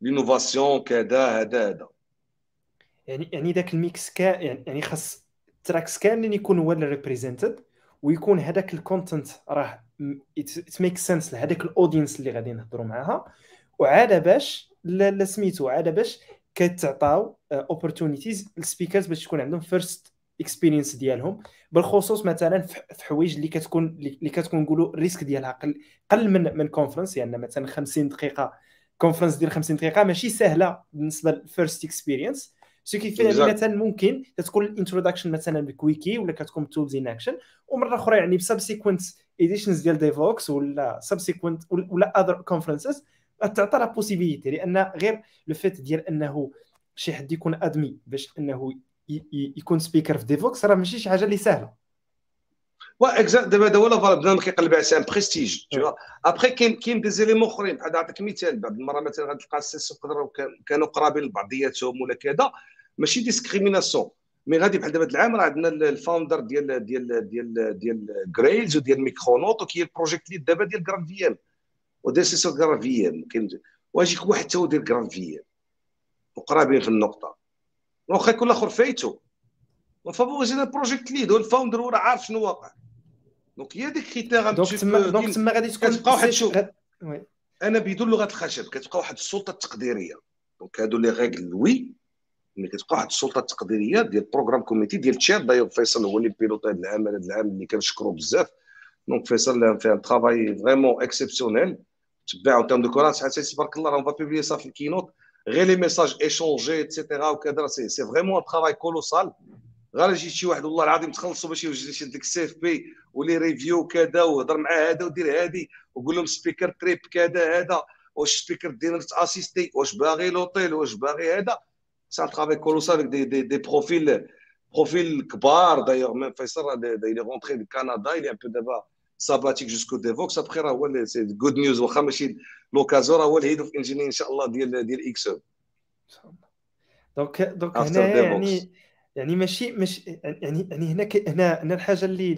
وال innovation كذا هذا هذا. يعني يعني ذاك ال mix كا يعني, يعني خاص ال tracks كاملين يكون هو represented ويكون هذاك ال content راه it makes sense لهذاك ال audience اللي غادي نهضروا معاها. وعاد باش سميتو. عاد باش كتعطاو opportunities لل speakers باش تكون عندهم first experience ديالهم. بالخصوص مثلا في حوايج اللي كتكون اللي كتكون نقولوا ال risk ديالها. قل قل من من conference يعني مثلا 50 دقيقة. conference ديال 50 دقيقة ماشي سهلة بالنسبة لل first experience so كيف مثلا ممكن تكون ال introduction مثلا ب quickie ولا كتكون tools in action ومرة أخرى يعني ب subsequent editions ديال Devoxx ولا subsequent ولا other conferences تعطى la possibilité لأن غير le fait ديال أنه شي حد يكون admis باش أنه يكون speaker في Devoxx راه ماشي شي حاجة اللي سهلة. وا exact دابا هذا هو لا بنادم كيقلب على son prestige tout après كاين كاين des éléments أخرين بحال نعطيك مثال بعض المرات مثلا غتلقى السيس كانوا قرابين لبعضياتهم ولا كذا ماشي ديسكريميناسيون مي غادي بحال دابا العام راه عندنا الفاوندر ديال ديال ديال ديال جريلز وديال ميكرونوت وكاين البروجيكت ليد دابا ديال جراند في ودير جراند في ام كاين وأجيك واحد تا هو ديال جراند في ام وقرابين في النقطه واخا يكون الآخر فايتو فافوريزينا البروجيكت ليد والفاوندر هو راه عارف شنو واقع. دونك هي ديك كريتير دونك تما دونك تما غادي تكون كتبقى واحد شوف. أنا بدون لغة الخشب كتبقى واحد السلطة التقديرية. donc هادو les règles oui ملي كتبقى واحد السلطة التقديرية ديال ال program committee ديال تشير دايوغ فيصل هو اللي piloté هذا العام هذا العام اللي كنشكرو بزاف. donc فيصل fait un travail vraiment exceptionnel تبعوا tout le courant حتى تبارك الله راه فا publier صافي في ال keynote. غير les messages échangés et cetera وكذا c'est c'est vraiment un travail colossal غير جيت شي واحد والله العظيم تخلصوا باش يوجد ديك ال CFP و les reviews كذا وهضر مع هذا ودير هذه وقول لهم سبيكر تريب كذا هذا. واش سبيكر دير اسيستي واش باغي لوطيل واش باغي هذا؟ Un travail colossal avec des, des, des profils, profils kbar. D'ailleurs, même Faisal, il est rentré du Canada, un peu d'abord sabbatique jusqu'au Devox. Après, c'est good news. L'occasion, هو الهيد اوف انجينير إن شاء الله ديال ديال اكسو دونك دونك هنا يعني يعني ماشي مش يعني يعني هنا هنا هنا الحاجة اللي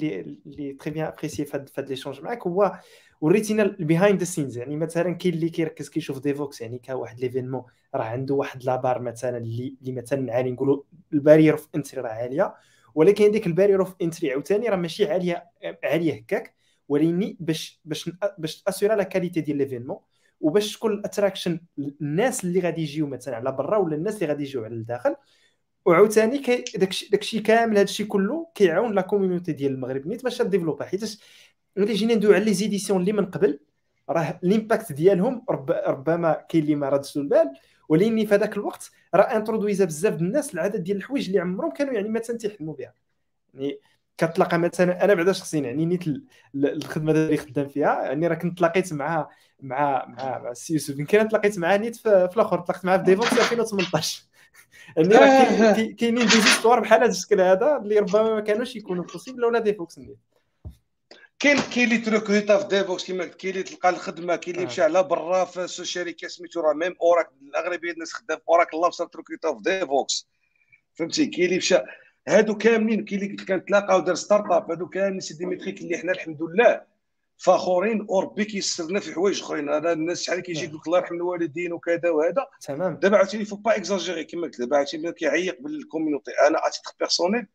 اللي très bien apprécié في هذا l'échange معاك هو وريتينا ال behind the scenes يعني مثلا كاين اللي كيركز كيشوف Devoxx. يعني كواحد l'événement راه عنده واحد la barre مثلا اللي اللي مثلا عالي. نقولوا ال barrier of entry راه عالية. ولكن ديك ال barrier of entry عاوتاني راه ماشي عاليه عالية هكاك. ولكن باش باش باش تاسيرا la qualité ديال l'événement وباش تكون ال attraction الناس اللي غادي يجيو مثلا على برا ولا الناس اللي غادي يجيو على الداخل. وعاوتاني داكشي كامل هادشي كله كيعاون la community ديال المغرب. نيت باش développe-ا حيت ملي جينا ندوي على les éditions اللي من قبل راه ال impact ديالهم رب ربما كاين اللي ما ردش البال. ولكن في هذاك الوقت راه introduise-ا بزاف الناس العدد ديال الحوايج اللي عمرهم كانوا يعني مثلا تيحلموا بها. يعني كتلاقى مثلا أنا بعدا شخصيا يعني نيت الخدمة اللي خدام فيها يعني راه كنت تلاقيت مع مع مع, مع السي يوسف يمكن تلاقيت معاه نيت في, الأخر تلاقيت معاه في Devoxx 2018 يعني راه كاينين دي زيستوار بحال هذا الشكل هذا اللي ربما ما كانوش يكونوا بوسيبل ولا ديفوكس نيت. كاين كاين اللي تروكوتا في ديفوكس كيما قلت كاين اللي تلقى الخدمة كاين اللي مشى على برا في شركه سميتو راه ميم أوراك الأغلبية الناس خدام في أوراك الله وصل تروكوتا في ديفوكس. فهمتي؟ كاين اللي مشى هادو كاملين كاين اللي كنتلاقاو دار ستارت اب هادو كاملين سي دي ميتريك اللي حنا الحمد لله فخورين وربي كيسر لنا في حوايج أخرين. أنا الناس شحال كيجي يقول لك الله يرحم الوالدين وكذا وهذا. تمام. دابا عاوتاني فو با اكزاجيري كما قلت دابا عاوتاني كيعيق بالكوميونيتي أنا اتيتر بيرسونيل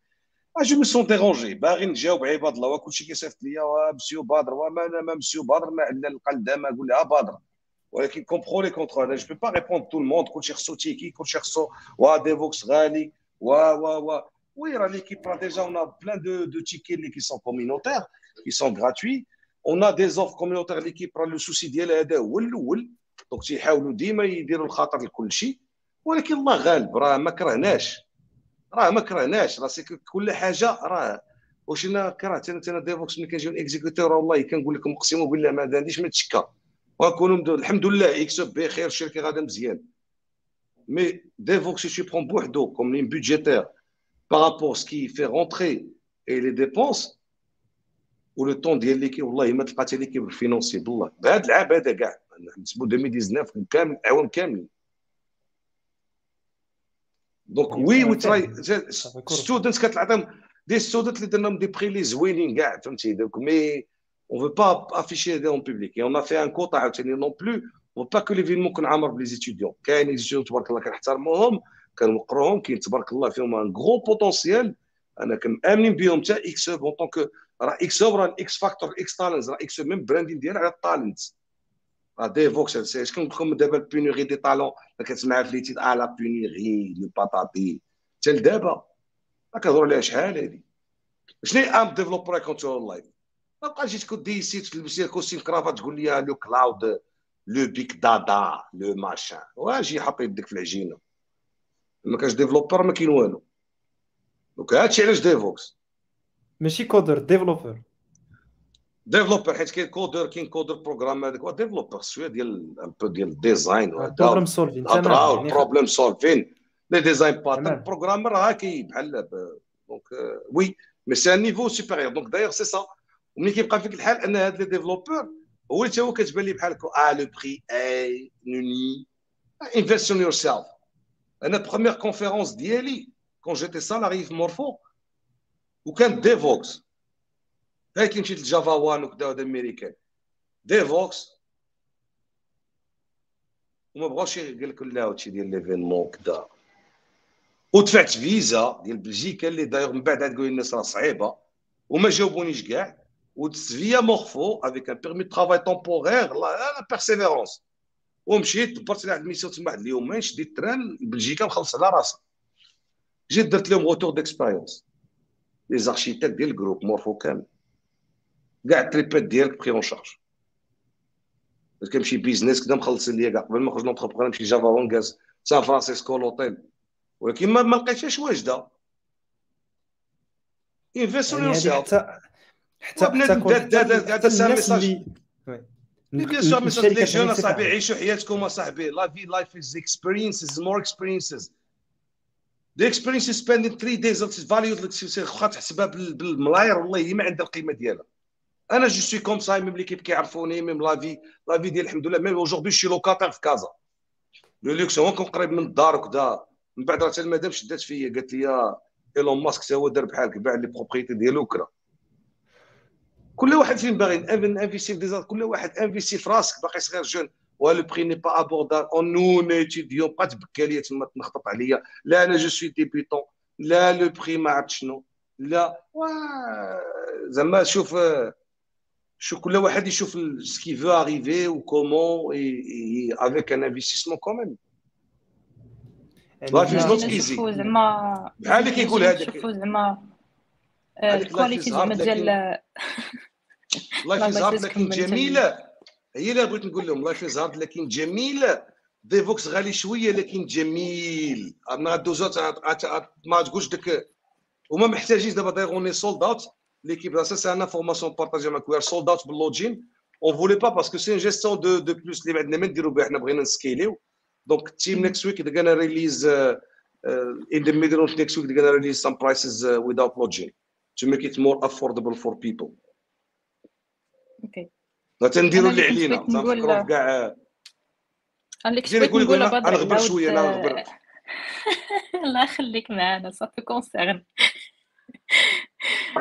je me sens dérangé باغي نجاوب عباد الله وكلشي كيصيفط ليا مسيو بدر وما أنا ما مسيو بدر ما عندنا القلب ما قول لها بدر. ولكن comprends les contraintes أنا je peux pas répondre tout le monde كلشي خصو ticket كلشي خصو وا Devoxx غالي وا وا وا oui راه l'équipe راه déjà un plan de de tickets اللي qui sont communautaires qui sont gratuits on a des offres communautaires l'équipe راه le souci ديالها هذا هو الأول donc تيحاولوا ديما يديروا الخطر لكل شيء ولكن الله غالب راه ما كرهناش راه ما كرهناش راه كل حاجة راه واش أنا كرهت أنا أنا ديفوكس ملي كنجيو اكزيكوتور والله كنقول لكم اقسم بالله ما عنديش ما تشكى ونكونوا الحمد لله يكسب بخير الشركة غادا مزيان مي ديفوكس سي برون بوحدو كوم لين بودجيتير بارابور سكي في رونتري اي لي ديبونس ولو طون ديال ليكيب والله ما تلقى حتى ليكيب فينونسي بالله بهذا العام هذا كاع نحسبوا 2019 كامل عوام كاملين donc we we try students كتعطيهم des students اللي درناهم دي بري لي زوينين كاع فهمتي donc mais on veut pas afficher en public. Et on a fait un quota عاوتاني non plus on veut pas que l'événement كون عامر ب les étudiants كاين les étudiants تبارك الله كنحترموهم كنوقروهم كاين تبارك الله فيهم un gros potentiel أنا كنامنين بهم حتى X en tant que راه X راه ال X factor X talent راه X même branding ديالها على ال talent راه Devoxx اش كنقول لكم دابا ال pénurie de talents كتسمع في les études ا la pénurie le patati. حتى لدابا كنهضروا عليها شحال هادي. شنو هي un developer control life ما بقاش دي سيت تلبس les costumes cravate تقول لي le cloud le big data le machine واجي حط يدك في العجينة. ما كانش developer ما كاين والو. donc هادشي علاش Devoxx؟ ماشي coder developer. developer حيت كاين coder كاين coder programme هذاك. developer شوية ديال un peu ديال ال design problem solving تمام. problem solving les design pattern programmer هاكي بحال donc oui mais c'est un niveau supérieur donc d'ailleurs c'est ça وملي كيبقى فيك الحال أن هاد les développeurs هو اللي هو كتبان لي بحال آه le prix et نوني invest on yourself أنا première conférence ديالي quand j'étais salarié في Morpho وكان Devoxx هاي كي مشيت ل Java 1 وكذا هذا American Devoxx وما بغاوش قال لك لا هادشي ديال l'événement كذا ودفعت فيزا ديال بلجيكا اللي داير من بعد تقول الناس راه صعيبه وما جاوبونيش كاع ودزت فيا Morpho avec un permis travail temporaire la persévérance ومشيت دبرت لي واحد ال mission تما واحد اليومين شديت ال train لبلجيكا مخلص على راسي جيت درت لهم retour d'expérience les architectes ديال ال groupe Morpho كامل كاع التريبات ديالك pris en charge كنمشي business كدا مخلصين ليا كاع قبل ما نخرج ن entreprend نمشي Java وونغاز سان فرانسيسكو لوطيل ولكن ما ما لقيتهاش واجده invest on yourself حتى حتى هذا c'est un message bien sûr message les jeunes اصاحبي عيشوا حياتكم اصاحبي la vie life is experiences more experiences in three days it's valued لك واخا تحسبها بالملاير. والله ما عندها القيمة ديالها. أنا je suis comme ça même l'équipe كيعرفوني même la vie la vie ديال الحمد لله. même aujourd'hui je suis locataire في كازا le luxe هو كون قريب من الدار وكذا من بعد راه المدام شدات فيا قالت لي إيلون ماسك حتى هو دار بحالك باع لي propriété ديالو وكرا كل واحد فين باغي؟ investi في ديزار كل واحد investi في راسك باقي صغير jeune. و le prix n'est pas abordable on est étudiants بقات تبكى ليا تما تنخطط عليا لا أنا je suis débutant لا le prix ما عرفت شنو لا زعما شوف شو كل واحد يشوف ce qu'il veut arriver و comment avec un investissement quand même life is not easy بحال اللي كيقول هذاك زعما ال quality زعما ديال life is hard لكن جميلة. هي اللي بغيت نقول لهم. life is hard لكن جميلة. Devoxx غالي شوية لكن جميل. أنا دوزات ما تقولش دك وما محتاجين دابا d'ailleurs on est sold out l'équipe راه c'est information partagée معاك we're sold out بال logement on voulait pas parce que c'est une gestion de de plus اللي عندنا ما نديرو بها حنا بغينا ن scale يو donc team next week they gonna release in the middle of next week they gonna release some prices without logement to make it more affordable for people okay. تنديروا اللي علينا. تنفكروا كاع أنا كنت نقول نقول نغبر شوية أنا نغبر (laughs) الله يخليك معنا صافي concern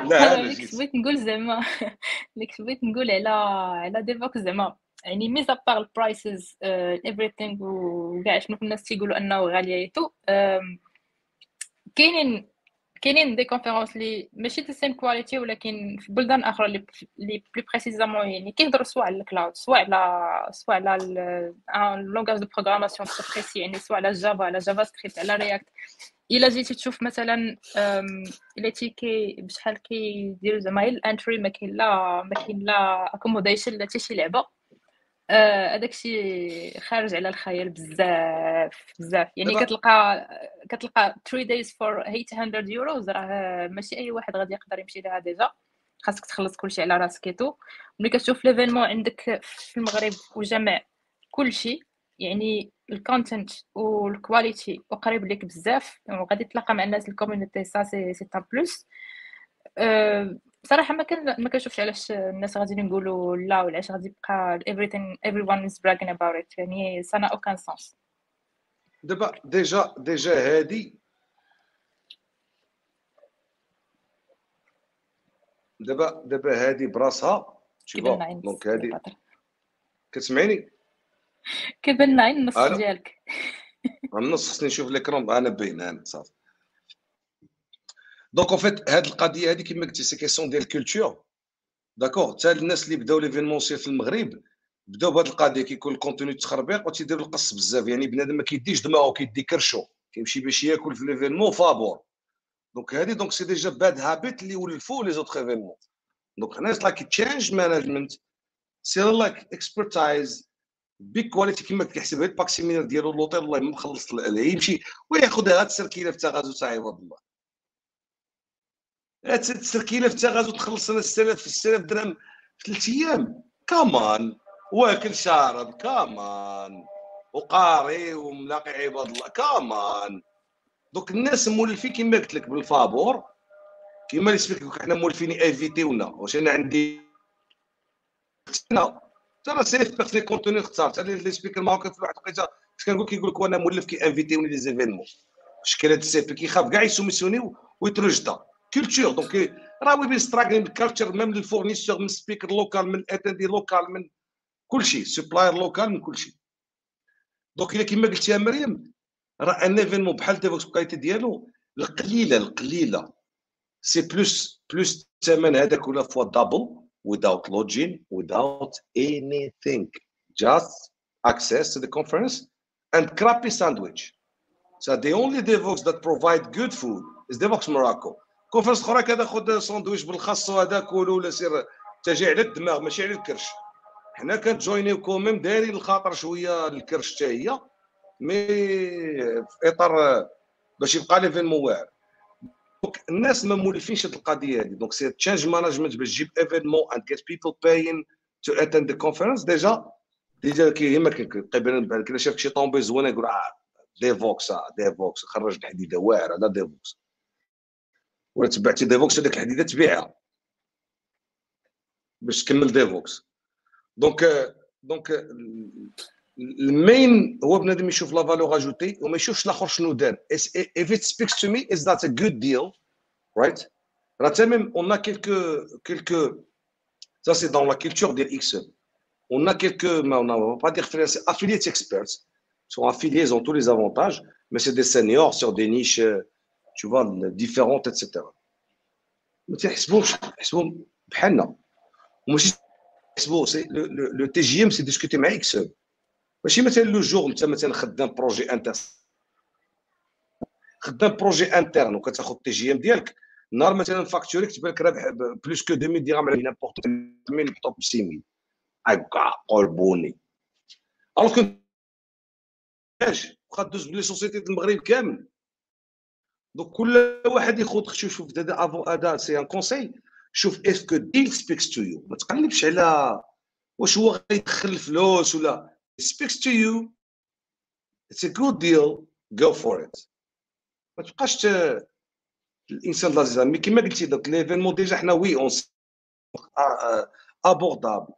لا اللي كنت بغيت نقول زعما اللي كنت بغيت نقول على على Devoxx زعما. يعني mis à part ال prices everything وكاع شنو الناس تيقولوا أنه غالية too كاينين كاينين des conférences اللي ماشي deuxième qualité ولكن في بلدان أخرى لي لي plus précisément يعني كيهضروا سواء على ال cloud سواء على سواء على langage de programmation précis يعني سواء على Java على JavaScript على React إلا جيتي تشوف مثلا ال ticket بشحال كيديروا زعما ال entrée ما كاين لا ما كاين لا accommodation لا حتى شي لعبة. هذاك الشيء خارج على الخيال بزاف بزاف. يعني كتلقى كتلقى 3 days for 800 يورو راه ماشي أي واحد غادي يقدر يمشي لها déjà خاصك تخلص كلشي على راسك et tout ملي كتشوف l'événement عندك في المغرب وجمع كلشي يعني ال content وال quality وقريب لك بزاف وغادي تلاقى مع الناس ال community ça c'est c'est un plus بصراحة ما كان ما كنشوفش علاش الناس غادي نقولوا لا وعلاش غادي يبقى everything everyone is bragging about it. يعني ça n'a aucun sens. دابا déjà déjà هادي. دابا دابا هادي براسها. donc هادي. كتسمعيني كيبان عين النص ديالك. النص خصني نشوف l'écran أنا باين أنا صافي. donc en fait هاد القضية هادي كما قلتي c'est question ديال ال culture d'accord حتى الناس اللي بداو l'événementiel في المغرب بداو بهاد القضية كيكون الـ contenu تخربيق وتيديروا القص بزاف. يعني بنادم ما كيديش دماغه كيدي كرشو كيمشي باش ياكل في l'événement فابور. donc هادي donc c'est déjà bad habit اللي ولفوا les autres événements donc هنا like change management c'est like expertise بيك qualité كما كيحسب الـ pack séminaire ديالو لوطيل والله ما مخلص يمشي وياخذ هاد السركيلة في تاغازو تاع عوض الله. السركيله في تاغازو تخلص أنا 6000 في 6000 درهم في ثلاث أيام. كامان واكل شارب. كامان وقاري وملاقي عباد الله. كامان دوك الناس مولفين كما قلت لك بالفابور. كما اللي سبيك حنا مولفين ايفيتيونا واش أنا عندي؟ ترى سيف بيغ لي كونتوني اختار ترى لي سبيكر الماروكان في واحد الوقيته كنقول كيقول لك وأنا مولف كي انفيتيوني لي زيفينمون. شكل هاد السيف كيخاف كاع يسوميسيوني ويترجدا كولتور دونك راه وي بين ستراغلين بالكالتشر ميم للفورنيسور من سبيكر لوكال من اتندي لوكال من كلشي سبلاير لوكال من كلشي دونك الا كما قلتي يا مريم راه ان ايفينمون بحال ديفوكس بكاليتي ديالو القليله القليله سي بلوس بلوس الثمن هذاك ولا فوا دابل without login, without anything. Just access to the conference and crappy sandwich. So the only Devoxx that provide good food is Devoxx Morocco. conférence أخرى كذا خذ ساندويتش بالخاص وهذا كولو ولا سير تجي على الدماغ ماشي على الكرش. حنا كنجوينيو quand même دايرين الخاطر شوية الكرش حتى هي mais في إطار باش يبقى l'événement واعر donc الناس ما مولفينش هذه القضية هذه donc c'est change management باش تجيب événement and get people buy-in to attend the conference déjà déjà كيما قبل كنا شافك شي tombée زوينه يقول آه ديفوكس آه ديفوكس خرج الحديدة واعرة هذا ديفوكس ولا تبعتي ديفوكس هذيك الحديده تبيعها باش تكمل ديفوكس دونك دونك المين هو بنادم يشوف لا فالور اجوتي وما يشوفش الاخر شنو دار if it speaks to me is that a good deal right راه تمام on a quelques quelques ça c'est dans la culture ديال اكس on a quelques mais on va pas dire freelance affiliate experts sont affiliés ils ont tous les avantages mais c'est des seniors sur des niches tu vois différentes etc ما تيحسبوش يحسبوهم بحالنا وماشي يحسبوا لو تي جي ام سي ديسكوتي مع إكس ماشي مثلا لو جور انت مثلا خدام بروجي انتر خدام بروجي انترن وكتاخذ تي جي ام ديالك نهار مثلا فاكتوري كتبان لك رابح بلوس كو 2000 درهم على نيمبورت مين نحطو ب 6000 هكا قلبوني الوغ كو واخا دوز بلي سوسيتي المغرب كامل دونك كل واحد ياخذ شوف هذا هذا سي ان كونساي شوف اسكو ديل سبيكس تو يو. ما تقلبش على واش هو غيدخل الفلوس ولا. speaks to you it's a good deal go for it. ما تبقاش الإنسان العزيز mais كما قلتي دوك l'événement déjà حنا we on affordable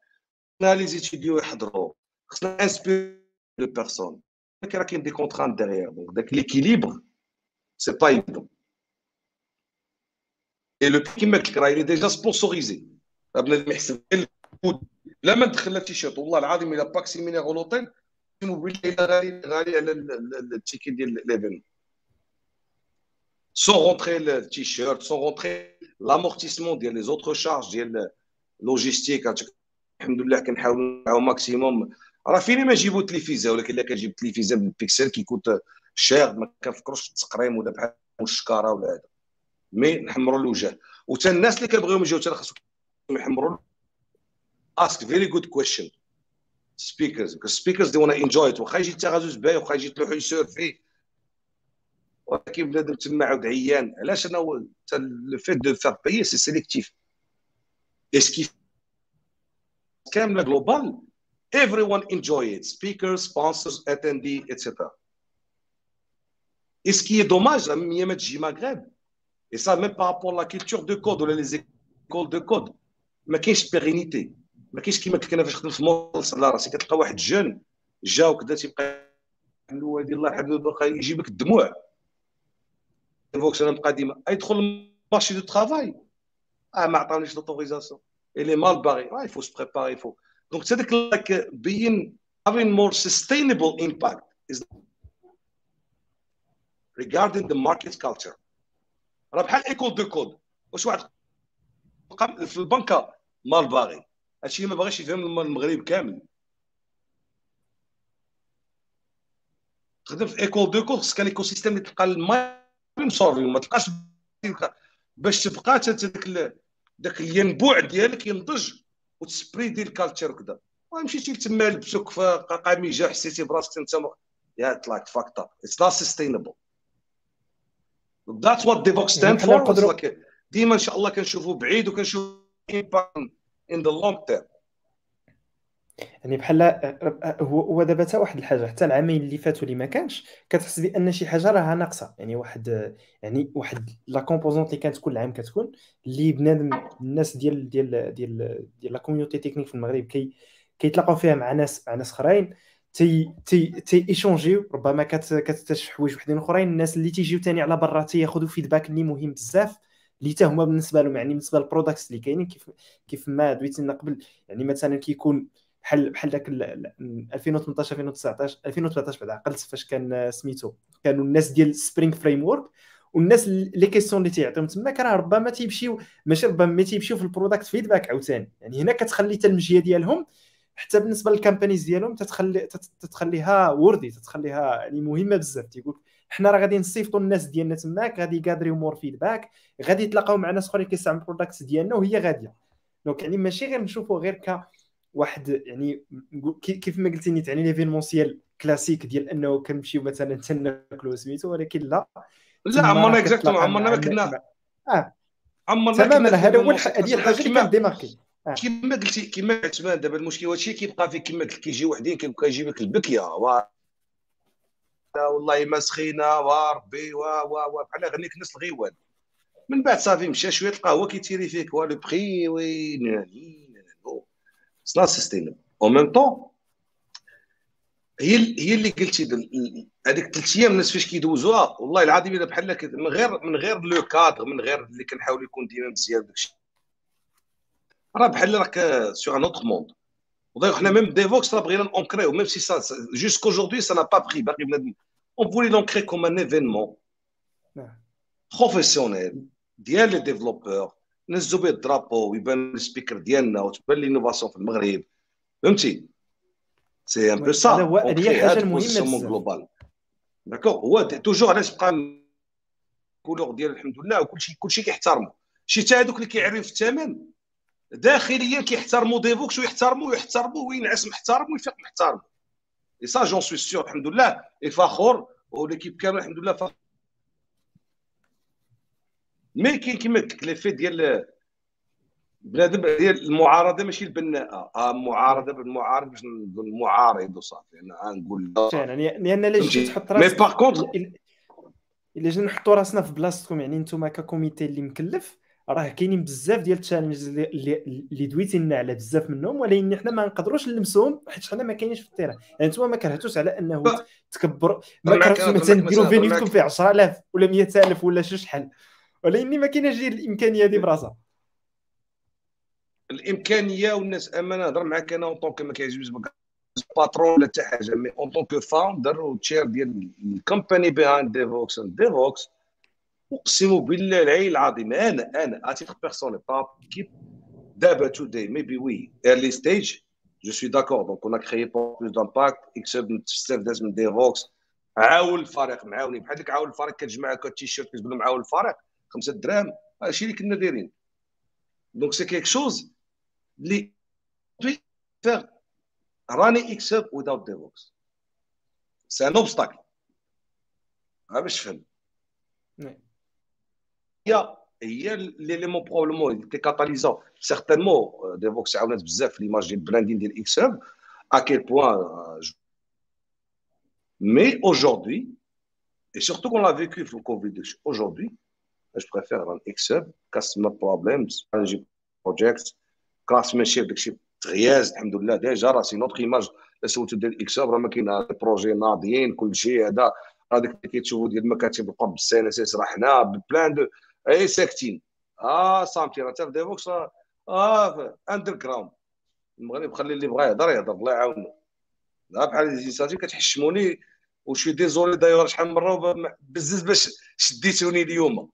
خصنا les étudiants يحضروا خصنا inspirer le personne راه كاين des contraintes derrière donc داك l'équilibre c'est pas évident et le كيما قلت لك راه déjà sponsorisé بنادم يحسب لا ما ندخل لا تيشيرت والله العظيم الا باكسي ميني غلوطين بالله غالي غالي على التيكي ديال ليفينمون سون رونتري التيشيرت سون رونتري لامورتيسمون ديال لي زوتر شارج ديال لوجيستيك الحمد لله كنحاولوا نعاو ماكسيموم راه فيني ما نجيبو تليفيزا ولكن الا كنجيب تليفيزا بالبيكسل كيكوت شاغ ما كنفكروش في التقريم ولا بحال الشكاره ولا هذا. مي نحمروا الوجه. وتا الناس اللي كيبغيو يجيو حتى خاصهم يحمروا ask very good question. Speakers. Because speakers they it. واخا يجي التغازوز باهي واخا يجي تلوحو يسور فيه. ولكن بنادم تما عاود عيان. علاش أنا لو فيت دو فار بايي سي سيليكتيف اسكي كامله جلوبال everyone enjoy it. Speakers sponsors attendee etc et ce qui est dommage تجي مغرب et ça même par rapport à la culture de code ولا les écoles de code ما كاينش بيرينيتي ما كاينش كيما كنا فاش خدمت في مونس على راسي كتلقى واحد جون جا وكذا تيبقى الوالدي الله يحفظه بقى يجيبك الدموع فوكس أنا نبقى ديما يدخل مارشي دو ترافاي آه ما عطاونيش لوتوريزاسيون الي مال باغي آه يفو سبريباري يفو دونك سي داك بين having more sustainable impact. Is regarding the market culture. راه بحال ايكول دو كود واش واحد؟ في البنكه مال باغي. هادشي ما باغيش يفهم المغرب كامل. تخدم في ايكول دو كود خصك الايكو سيستيم اللي تلقى الماي مصوري ما تلقاش باش تبقى داك داك الينبوع ديالك ينضج وتـ spreadي الـ culture وكذا مشيتي تما لبسوك في قميجة حسيتي براسك أنت يا طلعت fucked up it's not sustainable that's what Devoxx stand for ديما إن شاء الله كنشوفوا بعيد وكنشوف in the long term يعني بحال هو هو دابا حتى واحد الحاجة حتى العامين اللي فاتوا اللي ما كانش كتحس بأن شي حاجة راها ناقصة. يعني واحد يعني واحد la composante اللي كانت كل عام كتكون اللي بنادم الناس ديال ديال ديال ديال la community technique في المغرب كي كيتلاقاو فيها مع ناس مع ناس أخرين. تي تي تي échangeيو ربما كتكتشف حوايج وحدين أخرين. الناس اللي تيجيو ثاني على برا تياخذوا feedback اللي مهم بزاف اللي حتى هما بالنسبة لهم يعني بالنسبة لل products اللي كاينين كيف كيف ما دويت لنا قبل. يعني مثلا كيكون بحال بحال داك 2018 2019 2013 بعد عقلت فاش كان سميتو. كانوا الناس ديال Spring Framework والناس les questions اللي تيعطيهم تما كان ربما تيمشيو ماشي ربما ما تيمشيو في ال product feedback عاوتاني. يعني هنا كتخلي حتى ديالهم حتى بالنسبة لل companies ديالهم تتخلي تتخليها وردي تتخليها يعني مهمة بزاف. تيقول حنا راه غادي نصيفطوا الناس ديالنا تماك غادي ي gatherيو more feedback غادي يتلاقاو مع ناس اخرين كيستعملوا ال products ديالنا وهي غادية. donc يعني ماشي غير نشوفوا غير ك واحد يعني كيف ما قلتي نيت يعني l'événementiel classique ديال أنه كنمشيو مثلا تناكلوا سميتو ولكن لا. لا عمرنا اكزاكتومون عمرنا ما كنا آه. عمرنا تماما هذا هو هذه الحاجة اللي كنديماركي آه. كما قلتي كما عثمان دابا المشكل هادشي كيبقى فيه كما قلت كيجي وحدين كيبقى يجيب لك البكيه والله ما سخينا وربي و و و بحال غنيك الناس الغيوان. من بعد صافي مشى شوية تلقى هو كيتيري فيك هو لو بخي وين اتس نوت سستينبل أو ميم طون هي هي اللي قلتي هذيك ثلاث أيام الناس فاش كيدوزوها والله العظيم الا بحال من غير من غير le cadre من غير اللي كنحاول يكون ديما مزيان داكشي راه بحال راك sur un autre monde و d'ailleurs حنا même Devoxx راه بغينا ن ancreيو même si ça jusqu'aujourd'hui ça n'a pas pris باقي بنادم on voulait l'ancrer comme un événement professionnel ديال les développeurs نزلوا به الدرابو ويبان ال speaker ديالنا وتبان l'innovation في المغرب فهمتي c'est un peu ça هذه حاجة مهمه global d'accord هو toujours علاش بقى ال couleur ديال الحمد لله وكلشي كلشي كيحترمو شي حتى هذوك اللي كيعريو في الثمن داخليا كيحترموا Devoxx ويحترموا ويحترموا وينعس محترم. ويفيق محترم et ça j'en suis sûr الحمد لله اي فخور و l'équipe كامل الحمد لله فخور mais كاين كيما قلت لك ليفي ديال بنادم ديال المعارضه ماشي البناءه آه معارضه بالمعارض باش نقول معارض وصافي أنا نقول يعني لأن لا جيت تحط راسك mais par contre الا جينا نحطوا راسنا في بلاصتكم يعني أنتم ك comité اللي مكلف راه كاينين بزاف ديال ال challenges اللي اللي دويتي لنا على بزاف منهم ولكن حنا ما نقدروش نلمسوهم حيت حنا ما كاينينش في ال terrain. يعني أنتم ما كرهتوش على انه تكبر ما كرهتوش مثلا ديروا venue فيه 10000 ولا 100000 ولا شي شحال. ولكن ما كايناش ديال الإمكانية دي براسها. الإمكانية والناس اما نهضر معاك أنا en tant que ما كيعجبنيش patron ولا حتى حاجة mais en tant que founder و chair ديال ال company behind Devoxx Devoxx أقسم بالله العلي العظيم أنا أنا à titre personnel pas équipe today maybe oui early stage je suis d'accord donc on crée pour plus d'impact xHub بزاف داز من Devoxx عاون الفريق معاوني. بحال ديك عاون الفريق كتجمع هكا التيشيرت كتقول لهم عاون الفريق خمسة دراهم هادشي اللي كنا دايرين. donc c'est quelque chose اللي running xHub without Devoxx. C'est un obstacle. ها باش تفهم هي هي l'élément probablement اللي catalysa certainement Devoxx عاونات بزاف في l'image ديال ال branding ديال اكسل à quel point mais aujourd'hui et surtout qu'on l'a vécu pour le Covid aujourd'hui je préfère un Excel customer problems managing projects craftsmanship داكشي تغياز الحمد لله ديجا راه سي نوتر ايماج سولتو ديال الاكساب راه ما كاين بروجي ناضيين كل شيء هذا هذاك اللي كيتشوفوا ديال المكاتب القرب بالسي اس اس راه حنا بلان دو اي ساكتين آه صامتي راه في ديفوكس آه underground المغرب خلي اللي بغا يهضر يهضر الله يعاونو لا بحال les initiatives كتحشموني وشي désolé d'ailleurs شحال من مره بزز باش شديتوني اليوم.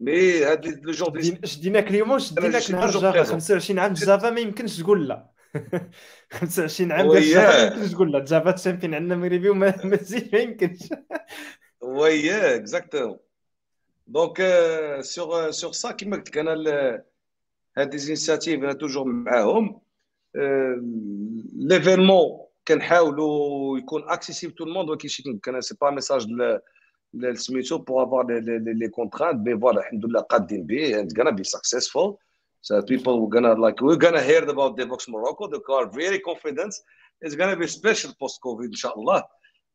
mais هاد le jour شديناك اليوم شديناك نهار Java 25 عام. Java ما يمكنش تقول لا. (laughs) 25 عام ديال Java ما يمكنش تقول لا. Java Champion عندنا مغربي وما ما يمكنش. oui exactement donc sur sur ça كيما قلت لك أنا هاد les initiatives أنا toujours معاهم l'événement كنحاولوا يكون accessible tout le monde ولكن شي كان c'est pas message لسميتو pour avoir les contraintes mais voilà الحمد لله قادين به and gonna be successful So people were gonna like we're gonna hear about Devoxx Morocco. D'accord very confident. It's gonna be special post COVID, ان شاء الله.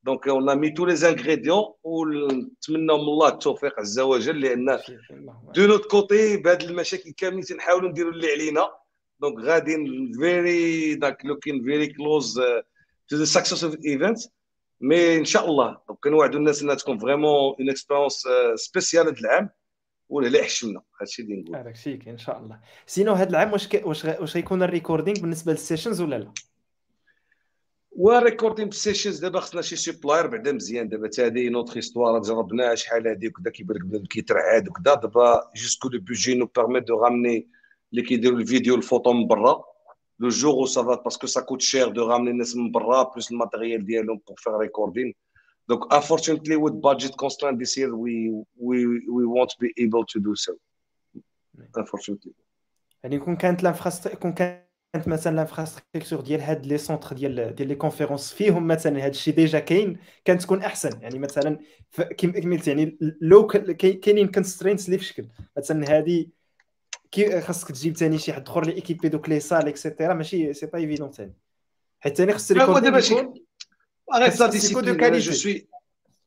donc a mis tous les ingrédients ونتمنى من الله التوفيق عز وجل لأن de notre côté بهاد المشاكل كاملين تنحاولوا نديروا اللي علينا donc غاديين very داك looking very close to the success of event mais ان شاء الله كنوعدوا الناس انها تكون vraiment une expérience spéciale هذا العام ولا حشمنا هادشي اللي نقول هذاك الشيء ان شاء الله sinon هذا العام واش واش غيكون ال recording بالنسبة لل sessions ولا لا و recording بال sessions دابا خصنا شي supplier بعدا مزيان دابا حتى هذه une autre histoire جربناها شحال هذه وكذا كيبان لك بنادم كيترعاد وكذا دابا parce que le budget nous permet de ramener اللي كيديروا الفيديو الفوتو من برا jour où ça va, parce que ça coûte cher de ramener les bras plus le matériel pour faire recording. Donc, unfortunately, with budget constraint this year, we, we, we won't be able to do so. Unfortunately. يعني كون كانت l'infrastructure كون كانت مثلا l'infrastructure ديال هاد les centres ديال ديال les conférences فيهم مثلا هاد الشيء déjà كاين كانت تكون أحسن. يعني مثلا كما قلت يعني لو كاينين constraints اللي في شكل. مثلا هذه كي خاصك تجيب ثاني شي حد آخر اللي équipé donc les salles et cetera ماشي c'est pas évident ثاني حيت ثاني خص record دابا شي je suis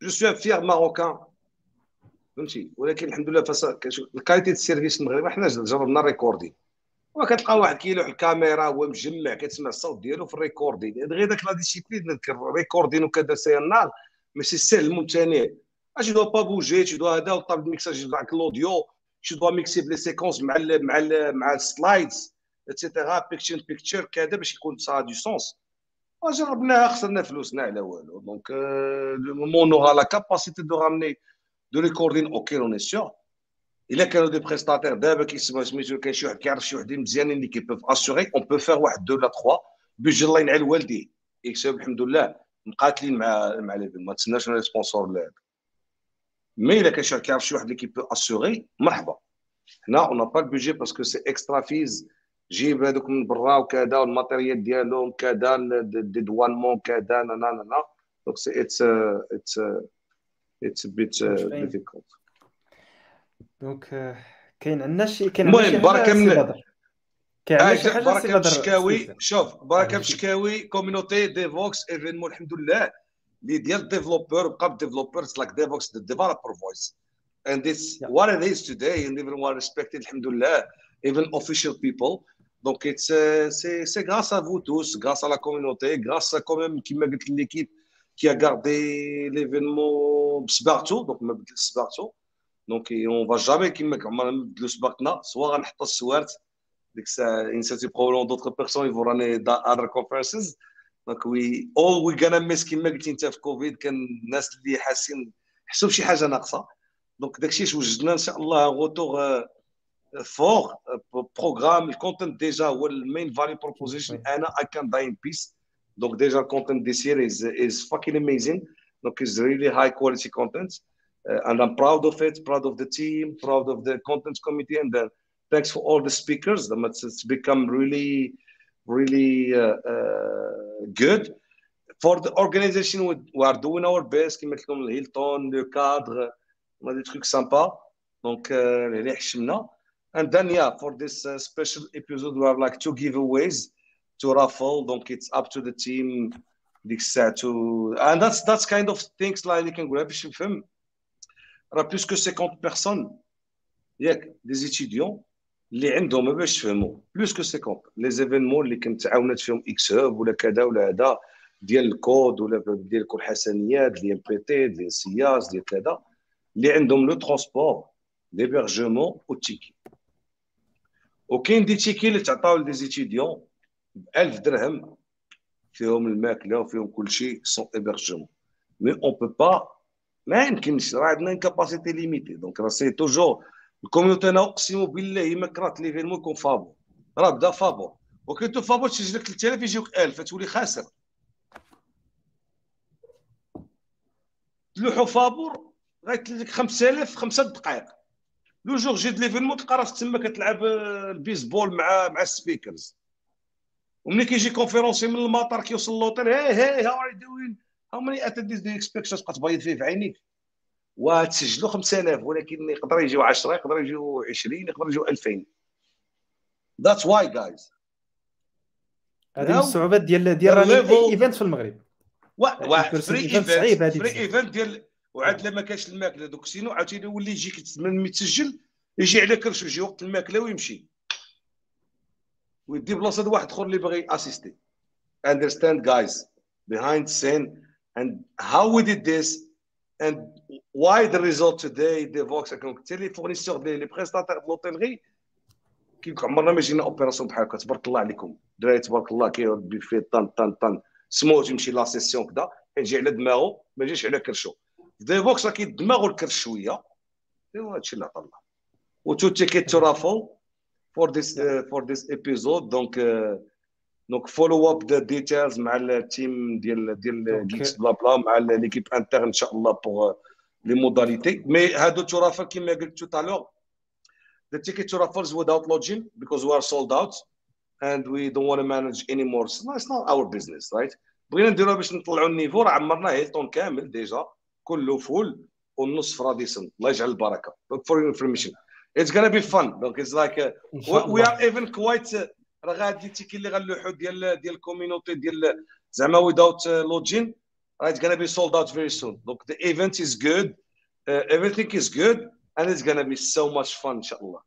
je suis fier marocain فهمتي؟ ولكن الحمد لله فاس الكاليتي ديال السيرفيس المغربي حنا جربنا الريكوردين. وكتلقى واحد كيلوح الكاميرا هو مجمع كتسمع الصوت ديالو في الريكوردين. غير داك لا ديسيبلين نذكر ريكوردين وكذا سي النار ماشي سهل ممتنع أش دو با بوجي tu dois هذا وطاب الميكساج معك الأوديو tu dois mixer les séquences مع ال مع ال مع السلايدز اتسيتيرا بيكتشر بيكتشر كذا باش يكون سا دو سونس جربناها خسرنا فلوسنا على والو. دونك لو اورا لا كاباسيتي دو رامني de recording okay on sera الا كانوا des prestataires دابا كيسمعوا سميتو كاين شي واحد كيعرف شي وحدين مزيانين اللي كي peuvent assurer on peut faire واحد deux à trois budget الله ينعل والديه يكسب الحمد لله مقاتلين مع مع ما تسناش sponsor لهذا mais الا كان شي كيعرف شي واحد اللي كي peut assurer مرحبا هنا on a pas ال budget parce que c'est extra fees جيب هذوك من برا وكذا و ال matériel ديالهم كذا dédouanement كذا نا نا نا donc c'est it's it's it's bit difficult donc كاين عندنا شي كاين المهم بركه من كاين شي حاجة بركه بشكاوي شوف بركه بشكاوي community Devoxx événement الحمد لله اللي ديال developer بقى developers like Devoxx developer voice and it's yeah. what it is today and what respected الحمد لله even official people donc it's uh, c'est c'est grâce à vous tous grâce à la communauté grâce à quand même qui m'a dit l'équipe qui a gardé l'événement Sbarto donc m'a dit Sbarto دونك اون فا جامي كيما عمرنا نبدلو سباقنا سوا غنحطو السوارت ديك الساعة ان سيتي بروبليمون دوطخ بيرسون يفو راني اذر كونفرنسز دونك وي اول وي غانا ميس كيما قلتي انت في كوفيد كان الناس اللي حاسين حسوا بشي حاجة ناقصه دونك داكشي وجدنا ان شاء الله غوتور فور بروغرام الكونتنت ديجا هو المين فاليو بروبوزيشن أنا اي كان داي ان بيس دونك ديجا الكونتنت دي سيريز از فاكين اميزين دونك از ريلي هاي كواليتي كونتنت and I'm proud of it, proud of the team, proud of the content committee, and then thanks for all the speakers. It's become really, really uh, uh, good. For the organization, we are doing our best. Des trucs sympas. Donc, les uh, And then, yeah, for this uh, special episode, we have like two giveaways to raffle. Donc, it's up to the team to and that's that's kind of things like you can grab film. راه plus que 50 personnes ياك des étudiants اللي عندهم باش يفهموا plus que 50 les événements اللي كنت عاونت فيهم إكس هاب ولا كذا ولا هذا ديال الكود ولا ديال الكود حسنيات ديال ام بي تي ديال سياس ديال كذا اللي عندهم لو ترونسبور ليبرجمون والتيكي وكاين دي تيكي اللي تعطاو ل des étudiants ب 1000 درهم فيهم الماكله وفيهم كل شيء sans hébergement mais on peut pas ما يمكنش راه عندنا capacité limitée donc راه c'est toujours ال community أنا اقسم بالله ما كرهت l'événement يكون فابور راه بدا فابور وكي تو فابور تسجل لك 3000 يجيوك 1000 تولي خاسر تلوحو فابور غيتلك 5000 خمسة دقائق le jour J de l'événement تلقى راسك تما كتلعب البيسبول مع مع ال speakers وملي كيجي conférencier من المطار كيوصل l'hôtel hey hey how are doing how many attendees do تبقى تبيض فيه في عينيك. وتسجلوا 5000 ولكن يقدر يجيو 10 يقدر يجيو 20 يقدر يجيو 2000 that's why guys هذه الصعوبات ديال ديال event في المغرب. واحد free event free event ديال وعاد لما كانش الماكلة دوك sinon عاوتاني يولي يجيك من متسجل يجي على كرشو يجي وقت الماكلة ويمشي. ويدي بلاصة واحد آخر اللي باغي assister understand guys. Behind scene. And how we did this and why the result today Devoxx كانوا حتى les fournisseurs les prestataires de l'hôtellerie كيف عمرنا ما جينا opération بحال هكا تبارك الله عليكم دراري تبارك الله كيربي فيه طن طن طن سموت يمشي la session كذا كيجي على دماغه ما يجيش على كرشو Devoxx راه كيدماغو الكرش شوية ايوا هادشي اللي عطا الله و two ticket to for this for this episode donc donc follow up the details مع ال team ديال ديال GeeksBlaBla مع l'équipe entre ان شاء الله pour les modalités mais هادو to raffle كيما قلت tout à l'heure the ticket to raffles without lodging because we are sold out and we don't want to manage anymore. So it's not our business, right? بغينا نديروها باش نطلعوا ال niveau راه عمرنا هيلتون كامل déjà. كله فول والنص في راديسون الله يجعل البركة. for information it's gonna be fun donc it's like we are even quite راه غادي tickets اللي غنلوحوا ديال ديال ال community ديال زعما without lodging راه it's gonna be sold out very soon donc the event is good everything is good and it's gonna be so much fun ان شاء الله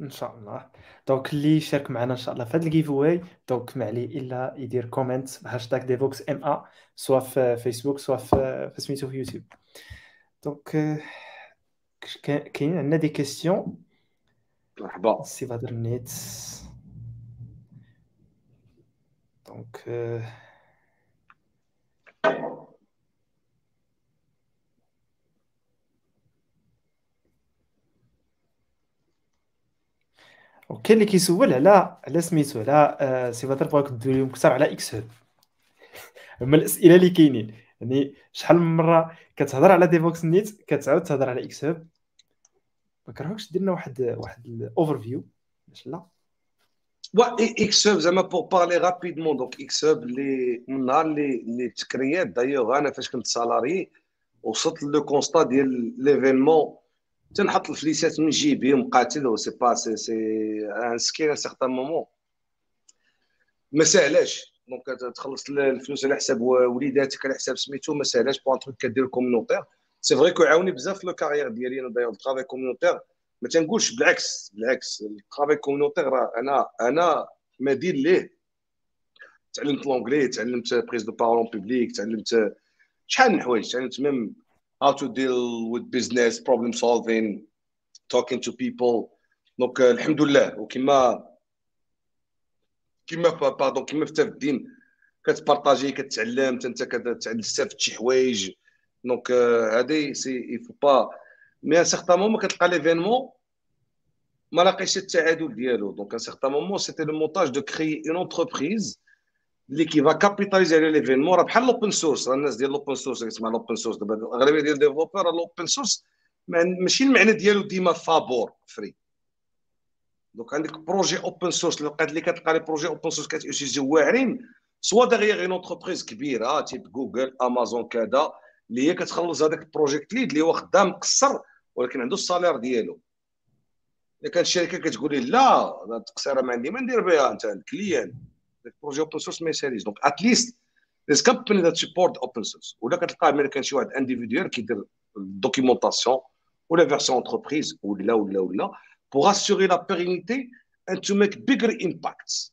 ان شاء الله donc اللي يشارك معنا ان شاء الله في هذا ال giveaway donc ما عليه الا يدير comment ب hashtag Devoxx MA سواء في فيسبوك سواء في سميتو في يوتيوب donc كاين عندنا des questions مرحبا سي بدر نيت donc وكاين اللي كيسول على على سميتو على سي بدر بغاك تدوي أكثر على XHub هما الاسئله اللي كاينين يعني شحال من مره كتهضر على Devoxx نيت كتعاود تهضر على XHub ما دير لنا واحد واحد ال overview باش لا و XHub زعما pour parler rapidement donc XHub اللي من النهار اللي اللي دايوغ أنا فاش كنت salarié وصلت le constat ديال l'événement تنحط الفليسات من جيبي ومقاتل سي با سي سي ان سكين ان سيغتان مومون ما ساهلاش دونك تخلص الفلوس على حساب وليداتك على حساب سميتو ما ساهلاش بوان تروك كدير كوميونيتير سي فري كو عاوني بزاف لو كارير ديالي أنا داير الترافاي كوميونيتير ما تنقولش بالعكس بالعكس الترافاي كوميونيتير راه أنا أنا مدير ليه تعلمت لونجلي تعلمت بريز دو بارول بوبليك تعلمت شحال من حوايج تعلمت même how to deal with business problem solving talking to people donc الحمد لله وكما كما pardon كما في الدين كتبارطاجي كتعلم انت كتستافد شي حوايج donc هادي ça suffit pas mais à un certain moment كتلقى l'événement ما لاقيش التعادل ديالو. donc à un certain moment c'était l'avantage de créer une entreprise اللي qui va capitaliser على l'événement راه بحال l'open source الناس ديال l'open source كتسمع l'open source دابا الأغلبية ديال ال développeurs l'open source ماشي المعنى ديالو ديما فابور free donc عندك projet open source اللي لقيت اللي كتلقى les projets open source كتيوتيليزيو واعرين soit derrière une entreprise كبيرة type Google Amazon كذا. اللي هي كتخلص هذاك ال project lead اللي هو خدام مقصر ولكن عنده ال salaire ديالو إذا كانت الشركة كتقول لا التقصيره ما عندي ما ندير بها أنت ال client ال projet open source ما يساليش donc at least there's company that support open source ولا كتلقى ملي كان شي واحد individual كيدير ال documentation ولا version entreprise ولا ولا ولا pour assurer la pérennité and to make bigger impacts.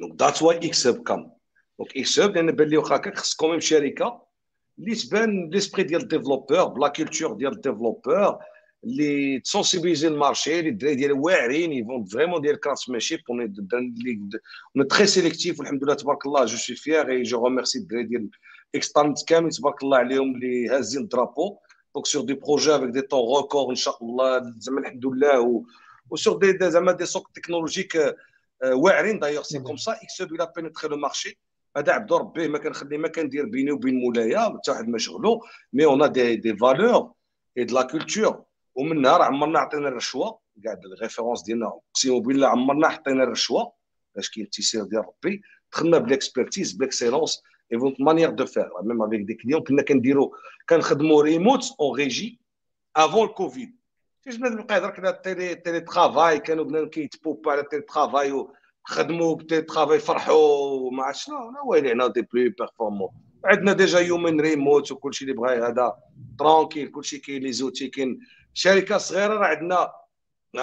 Donc that's why XHub come. Donc XHub لأن بان لي واخا هكاك خص quand même شركة اللي تبان l'esprit ديال ال développeur ب la culture ديال ال développeur اللي تسونسيبيليزي ال marché اللي الدراري ديال واعرين ils font vraiment du classe mais on est très sélectif والحمد لله تبارك الله je suis fier et je remercie الدراري ديال اكستانت كامل تبارك الله عليهم اللي هازين ال drapeau donc sur des projets avec des temps records ان شاء الله زعما الحمد لله و و sur des زعما des stacks technologiques واعرين d'ailleurs c'est comme ça XHub a pénétré le marché هذا عبد ربي ما كنخلي ما كندير بيني وبين مولايا حتى واحد ما شغلو mais on a des valeurs et de la culture ومن نهار عمرنا عطينا الرشوه كاع ال références ديالنا اقسم بالله عمرنا حطينا الرشوه باش كاين التيسير ديال ربي دخلنا ب l'expertise ب l'excellence et votre manière de faire, même avec des clients, كنا كنديروا كنخدموا remote en régie avant ال Covid فاش بنادم بقى يهضر كذا télé télétravail كانوا بنادم كيتبوبا على télétravail خدموا ب télétravail فرحوا ما عرفتش شنو ويلي des plus performants. عندنا déjà يومين ريموت وكلشي اللي بغى هذا tranquille كلشي كاين les outils كاين. شركة صغيرة راه عندنا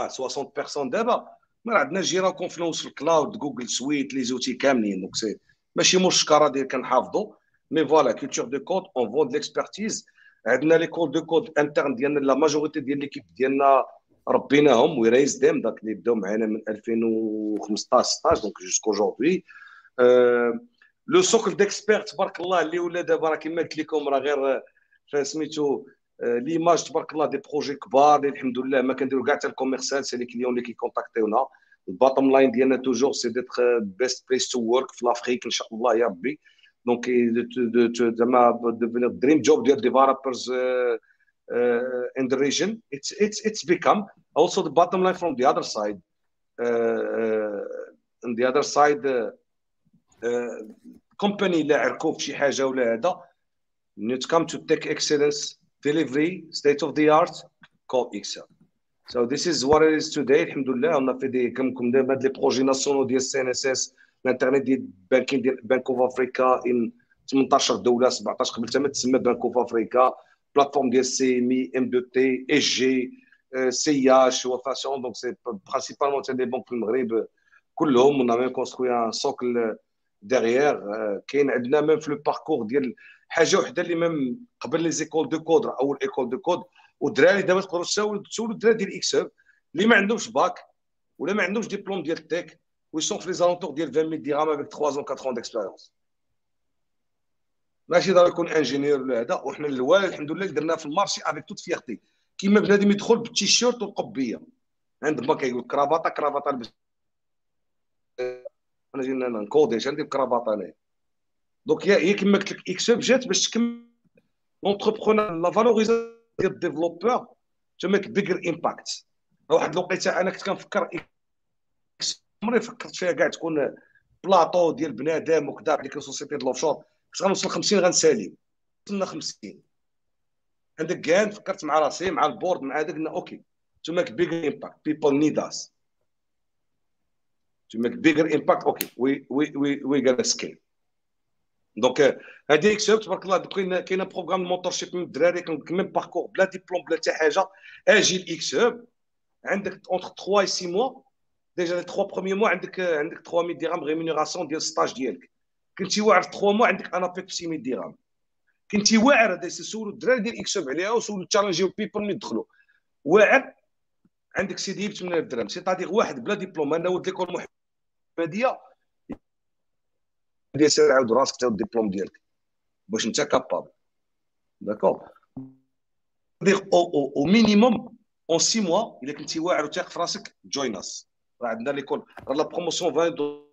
60 personnes دابا ما عندنا Jira Confluence في ال cloud Google Suite les outils كاملين. donc c'est ماشي مشكرة ديال كنحافظوا mais voilà culture de code on vend l'expertise عندنا l'école de code interne ديالنا la majorité ديال l'équipe ديالنا ربيناهم we raised them داك اللي بداو معنا من 2015 16 donc jusqu'aujourd'hui le socle d'experts تبارك الله اللي ولا دابا راه كما قلت لكم راه غير سميتو l'image تبارك الله des projets كبار اللي الحمد لله ما كنديروا كاع حتى ال commercial c'est les clients اللي كيكونتاكتيونا ال bottom line ديالنا toujours c'est d'être best place to work في l'Afrique ان شاء الله يا ربي donc زعما dream job ديال uh, uh, in the region it's it's it's become also the bottom line from the other side uh, uh, on the other side uh, uh, company لا عركوا في شي حاجه ولا هذا when it come to tech excellence delivery state of the art call excel So this is what it is today الحمد لله on a fait des comme comme دابا هاد لي بروجي ناسيونال ديال السي ان اس اس الانترنت ديال بانكين ديال بانك اوف افريكا ان 18 دوله 17 قبل حتى ما تسمى بانك اوف افريكا بلاتفورم ديال سي ام اي ام دو تي اس جي سي اش وفاسيون دونك سي برينسيبالمون تاع لي بنك في المغرب كلهم on a même construit un socle derrière كاين عندنا même في le parcours ديال حاجة وحده اللي même قبل les écoles de code اول école de code والدراري دابا تقدروا تساولوا تسولوا الدراري ديال XHub اللي ما عندهمش باك ولا ما عندهمش ديبلوم ديال ال tech ils sont في les alentours ديال 20000 درهم avec 3 ans 4 ans d'expérience ماشي ضروري يكون ingénieur ولا هذا وحنا الأول الحمد لله درناه في ال marché avec toute fierté كيما بنادم يدخل بالتيشيرت والقبية. عند ما كيقول كرافاطة كرافاطة لبس. أنا جينا نكودي عندي الكرافاطه انايا donc هي كما قلت لك إكس جات باش تكمل. l'entrepreneur la valorisation ديال ال développeur make bigger impact واحد الوقيتة أنا كنت كنفكر عمري فكرت فيها كاع تكون بلاطو ديال بنادم وكذا ديك ال société ديال l'offshore كنت غنوصل 50 غنسالي. وصلنا 50 عندك كان فكرت مع راسي مع ال board مع هذاك OK to make bigger impact people need us to make bigger impact okay we we we we gonna scale. donc هذه XHub تبارك الله كاين كاين programme mentorship من الدراري même parcours بلا ديبلوم بلا حتى حاجة. أجي XHub عندك entre 3 و 6 mois déjà les 3 premiers mois عندك عندك 3000 درهم rémunération ديال stage ديالك. كنتي واعر 3 mois عندك ANAPEC 600 درهم كنتي واعر هذا سولوا الدراري ديال XHub عليها وسولوا challengeيو people ملي يدخلوا واعر عندك سيدي ب 8000 درهم c'est-à-dire واحد بلا ديبلوم أنا ولد l'école محمدية. دير سير عاود راسك تا الدبلوم ديالك. باش أنت capable d'accord دير au minimum en six mois إلا كنتي واعر وتاق في راسك join us راه عندنا l'école راه la promotion validéو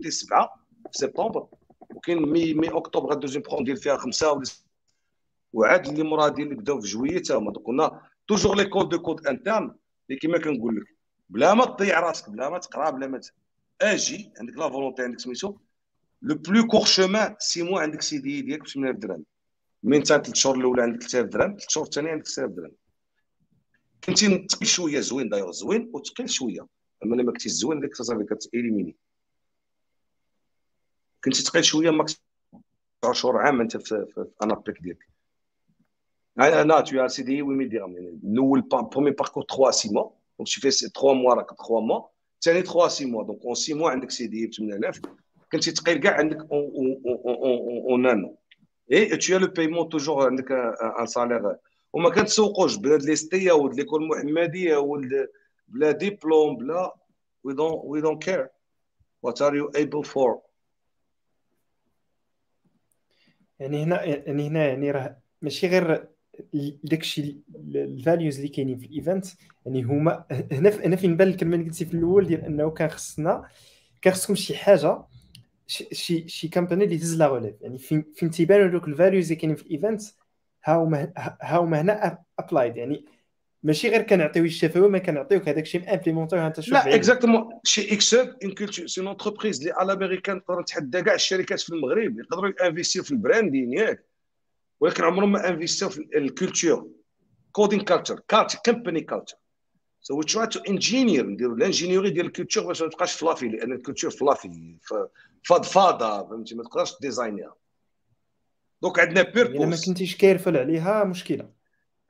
دي سبعة. في سبتمبر. وكاين مي مي أكتوبر غادي deuxième ديال فيها خمسة ولا وعاد اللي مرادين اللي بداو في جوية تا هما. دوك قلنا توجور لي كود دو كود انترن اللي كيما كنقول لك. بلا ما تضيع راسك بلا ما تقرا بلا ما أجي عندك لا فولونتي عندك سميتو. لو بلو كور شومان سي موا عندك سي دي ديالك ب 8000 درهم من انت ثلاث شهور الأولى عندك 3000 درهم ثلاث شهور الثانية عندك 6000 درهم كنتي تقيل شوية زوين دايوغ زوين وتقيل شوية. أما ما كنتيش زوين ديك صافي كتاليميني كنتي تقيل شوية ماكس 10 شهور عام أنت في, في, انابيك ديالك أنا تو سي دي وي ميديام يعني الأول برومي باركور 3 6 موا دونك tu fais 3 mois راك 3 mois. ثاني 3 6 mois. دونك اون 6 mois عندك سي دي ب 8000 كنتي تقيل كاع عندك اون انو اي تو لو بايمون توجور عندك ان سالير وما كنتسوقوش بلاد ليستيا ولد ليكول المحمديه ولد بلا ديبلوم بلا we don't we don't care what are you able for يعني هنا يعني هنا يعني راه ماشي غير داكشي ال values اللي كاينين في ال event يعني هما (laughs) هنا هنا فين بان الكلمة اللي قلتي في الأول ديال أنه كان خصنا كان خصكم شي حاجة شي شي compagnie اللي تهز la relève يعني فين فين تيبانوا دوك ال values اللي كاينين في ال event ها هما ها هما هنا applied يعني ماشي غير كنعطيو الشفاوي ما كنعطيوك هذاك الشيء ما ن implémentéو انت شوف لا exactement chez XHub en culture c'est entreprise اللي على امريكان تقدر نتحدى كاع الشركات في المغرب يقدروا investiو في ال branding ياك ولكن عمرهم ما investiو في ال culture coding culture company culture so we try to engineer نديرو ال ingénierie ديال ال culture باش ما تبقاش fluffy لأن ال culture fluffy فضفاضه فهمتي؟ ما تقدرش designيها دونك عندنا بيربوس الا ما كنتيش كيرفل عليها مشكلة.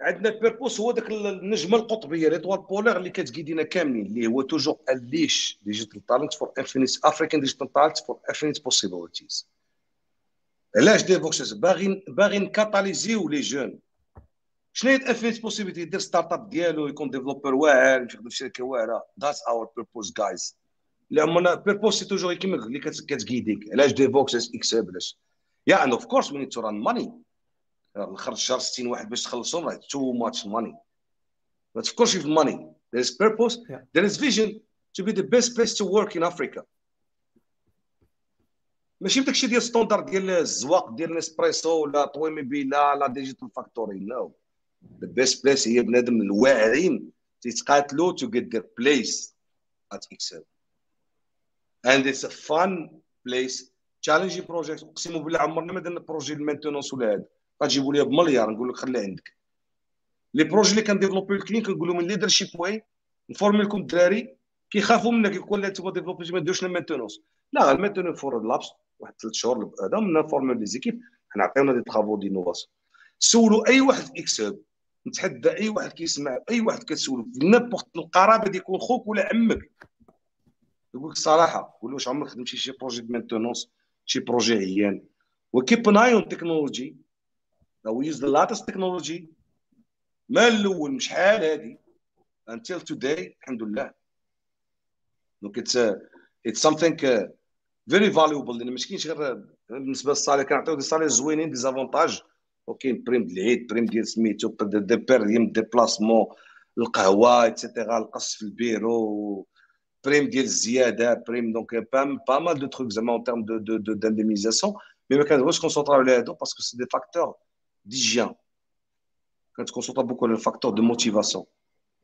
عندنا بيربوس هو داك النجمة القطبية ليطوال بولار اللي كتقيدينا كاملين اللي هو توجور الليش ديجيتال تالنت فور انفينيت افريكان ديجيتال تالنت فور انفينيت بوسيبيليتيز علاش دير فوكس باغي باغي نكاتاليزيو لي جون شنو هي انفينيت بوسيبيليتي يدير ستارت اب ديالو يكون ديفلوبر واعر يخدم في شركة واعرة. ذاتس اور بيربوس جايز عمرنا بيربوس سي توجور كيما اللي كتقيديك علاش دير فوكس إكس علاش yeah and of course we need to earn money نخرج شهر 60 واحد باش تخلصهم راه too much money you have money. There is purpose. Yeah. there is vision to be the best place to work in Africa. ماشي بداك الشيء ديال standard ديال الزواق ديال Nespresso ولا طويمي بيلا لا digital factory no the best place هي بنادم الواعرين تيتقاتلوا to get their place at XHub اند اتس ا فان بليس تشالنجي بروجيكت أقسم بالله عمرنا ما درنا بروجي المينتونونس ولا هذا غتجيبوا لي بمليار نقول لك خليه عندك. لي بروجي اللي كنديفلوبي الكلين كنقول لهم الليدرشيب واي نفورمي لكم الدراري كيخافوا منك يقول لك أنتم ديفلوبي ما ديروش المينتونونس لا المينتونونس فور لابس واحد ثلاث شهور هذا من نفورمي لي زيكيب. حنا عطيونا دي ترافو دينوفاسيون سولوا أي واحد في اكسب نتحدى أي واحد كيسمع أي واحد كتسولو في نابورت القرابة ديال يكون خوك ولا عمك. يقول لك الصراحه له واش عمرك خدمتي شي projet de maintenance شي projet عيان. و keep in on technology لو use the latest technology ما الأول مش شحال هادي until today الحمد لله. donc it's it's something very valuable لأن ما كاينش غير بالنسبة لل salaire كنعطيو des salaires زوينين des avantages وكاين prime ديال العيد prime ديال سميتو دي بير ديال déplacement القهوه et cetera القص في ال bureau prime ديال الزياده prime donc pas mal de trucs زعما en termes de de d'indemnisation mais ما كنبغيوش concentréو على هادو parce que c'est des facteurs d'hygiène كنت concentré beaucoup على ال facteur de motivation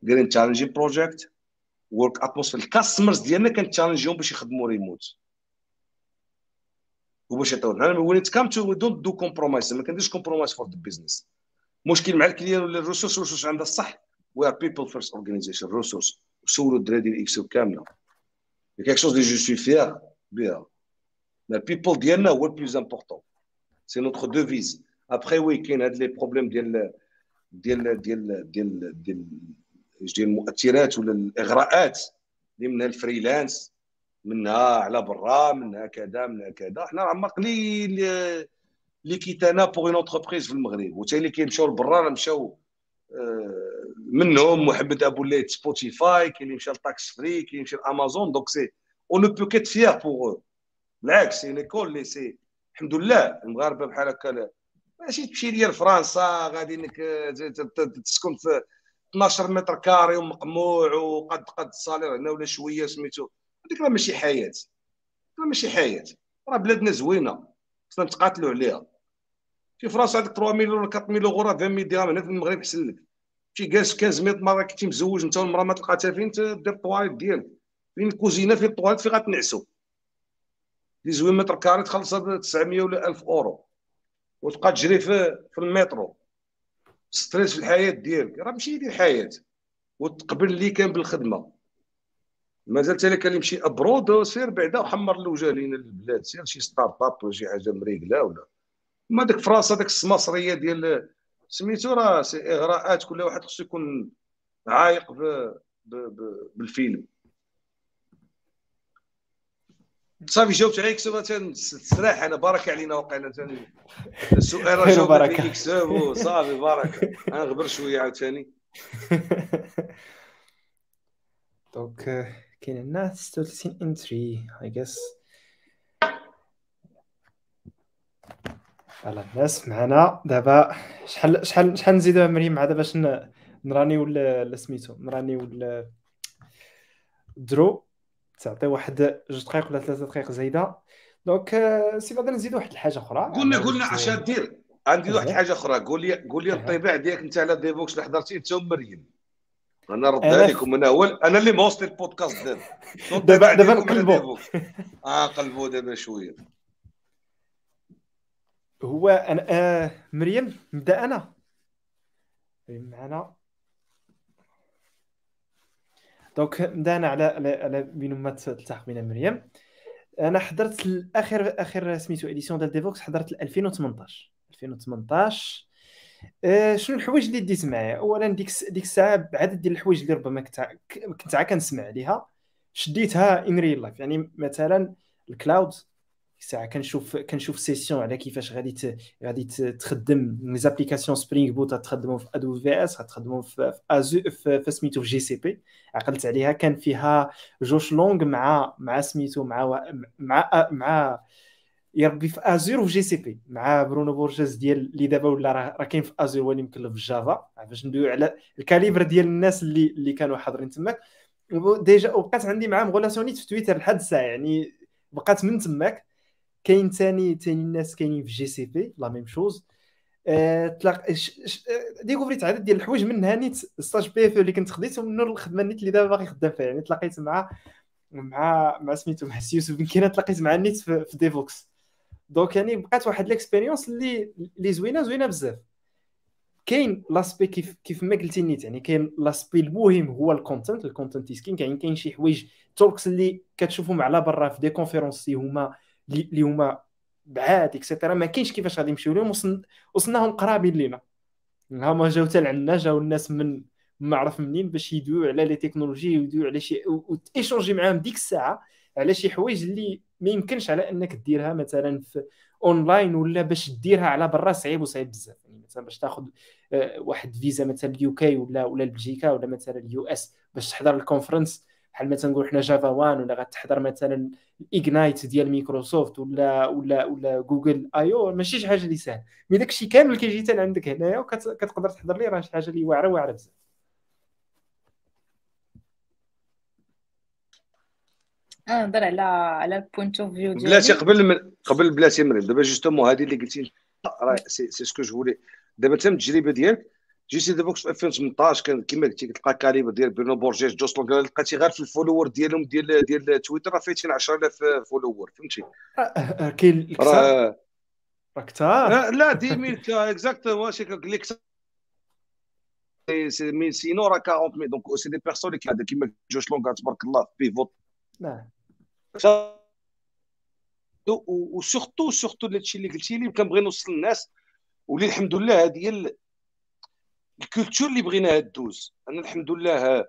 دايرين challenging project work atmosphere ال customers ديالنا كن challengeيهم باش يخدموا ريموت وباش يعطيونا when it come to don't do compromise ما كنديرش compromise for the business مشكل مع الكليان ولا الريسورس الريسورس عندها الصح وي ار بيبل فيرست اورجانيزيشن ريسورس وسولوا الدراري ديال اكسل كامله كيك شوز اللي جو سوي فيغ بها البيبل ديالنا هو البلوز امبورطون سي نوتخ دوفيز ابخي وي كاين هاد لي بروبليم ديال ديال ديال ديال ديال ديال المؤثرات ولا الاغراءات اللي منها الفريلانس منها على برا منها كذا منها كذا. حنا راه قليل اللي كيتانا pour une entreprise في المغرب. وتا اللي كيمشيو لبرا راه مشاو منهم محمد أبو الليث سبوتيفاي كاين اللي مشى لتاكس فري كاين اللي مشى لأمازون. donc c'est un peu كيت فيير pour بالعكس c'est l'école اللي سي الحمد لله المغاربة بحال هكا ماشي تمشي ليا لفرنسا غادي انك تسكن في 12 mètre carré ومقموع وقد قد ال salaire هنا ولا شوية سميتو. هذيك راه ماشي حياة. راه ماشي حياة. راه بلادنا زوينة. خصنا نتقاتلوا عليها. في فرنسا عندك 3 مليون ولا 4 مليون أورو 20 درهم هنا في المغرب أحسن لك. شي جالس 15 متر مرة كنتي مزوج انت والمرأة ما تلقاتها فين دير الطواليت ديالك. فين الكوزينة فين الطواليت فين غتنعسوا دي زوين mètre carré تخلصها 900 ولا 1000 أورو. وتبقى تجري في في المترو. stress في الحياة ديالك راه ماشي هذه الحياة وتقبل اللي كان بالخدمة. مازال حتى كان يمشي abroad سير بعدا وحمر الوجه لينا البلاد. سير شي startup ولا شي حاجة مريقلة ولا. ما داك فرنسا داك السماصريه ديال سميتو راه إغراءات كل واحد خصو يكون عايق ب... ب... ب... بالفيلم. صافي جاوبت عليك سوف تسرح أنا بارك علينا وقيلا ثاني السؤال راه جاوبت عليك يكسب صافي بارك أنا غبر شوية عاوتاني. (laughs) دونك كاين عندنا 36 انتري اي جيس فوالا الناس معنا. دابا شحال شحال شحال نزيدو مريم مع دابا؟ باش نراني ولا سميتو نراني ولا درو. تعطي واحد جوج دقائق ولا ثلاثة دقائق زايدة. دونك سي فادر نزيد واحد الحاجة أخرى قلنا قلنا اش دير. عندي واحد الحاجة أخرى. قول لي قول لي الطباع ديالك. أنت على Devoxx اللي حضرتي أنت ومريم أنا رد عليكم أنا هو أنا اللي موصل البودكاست (laughs) دابا دابا دابا نقلبوا آه قلبوا دابا شوية. هو أنا آه مريم نبدا أنا. معنا. donc بدانا على على بين ما تلتحق بين مريم. أنا حضرت الآخر اخر سميتو édition ديال Devoxx حضرت 2018 2018 أه شنو الحوايج اللي ديت معايا؟ اولا ديك ديك الساعة بعدد ديال الحوايج اللي ربما كنت كنت كنسمع عليها شديتها in real life يعني مثلا ال cloud ساعة كنشوف كنشوف session على كيفاش غادي. غادي تخدم les applications Spring Boot تخدمهم في AWS غتخدمهم في Azure في, سميتو في GCP عقلت عليها كان فيها Josh Long مع مع سميتو مع مع مع يا ربي في Azure وفي GCP مع Bruno Borges ديال اللي دابا ولا راه كاين في Azure ولي مكلف في Java باش ندويو على ال calibre ديال الناس اللي اللي كانوا حاضرين تماك. déjà وبقات عندي معاهم relationnet في تويتر لحد الساعة يعني بقات من تماك. كاين ثاني ثاني الناس كاينين في GCP la même chose تلاق ديكوفريت عدد ديال الحوايج منها نيت ستاج بي اف اللي كنت خديت ومن الخدمه نيت اللي دابا باغي خدام فيها يعني تلاقيت مع مع مع سميتو مع يوسف بن تلاقيت مع نيت في, ديفوكس دونك يعني بقات واحد ليكسبيريونس اللي اللي زوينه زوينه بزاف كاين لاسبي كيف كيف ما قلتي نيت يعني كاين لاسبي المهم هو الكونتنت الكونتنت كاين كاين كاين شي حوايج توركس اللي كتشوفهم على برا في دي كونفيرونس هما اللي هما بعاد etcetera ما كاينش كيفاش غادي نمشيو لهم وصلناهم قرابين لينا. هما جاو حتى لعندنا جاو الناس من ما عرف منين باش يدويو على les technologies ويدويو على شي وتي échanger معاهم ديك الساعة على شي حوايج اللي ما يمكنش على إنك ديرها مثلا في اونلاين ولا باش ديرها على برا صعيب وصعيب بزاف. يعني مثلا باش تاخذ آه، واحد فيزا مثلا ال UK ولا ولا بلجيكا ولا مثلا ال US باش تحضر ال conférence بحال مثلا نقول حنا Java One ولا غتحضر مثلا ال Ignite ديال مايكروسوفت ولا ولا ولا Google I/O ماشي شي حاجة اللي سهل mais داك الشيء كامل كيجي حتى عندك هنايا وكتقدر تحضر ليه راه شي حاجة اللي واعره واعرة بزاف. نهضر على على ال point of view ديالي. بلاتي قبل من... قبل بلاتي مريم دابا justement هذه اللي قلتي راه c'est ce que je voulais دابا تم التجربة ديالك جي سي Devoxx في 2018 كان كما قلتي كتلقى calibre ديال Bruno Borges جوسلون لقيتي غير في ال followers ديالهم ديال ديال تويتر راه فايتين 10000 followers فهمتي؟ آه، آه، كاين راه كثار لا 10000 exactement شي قال لك سي sinon راه 40 donc c'est des personnes اللي كيما Josh Long تبارك الله بيفوت نعم. و surtout surtout هادشي اللي قلتي لي كنبغي نوصل للناس ولي الحمد لله هذه هي ال culture اللي بغيناها دوز أنا الحمد لله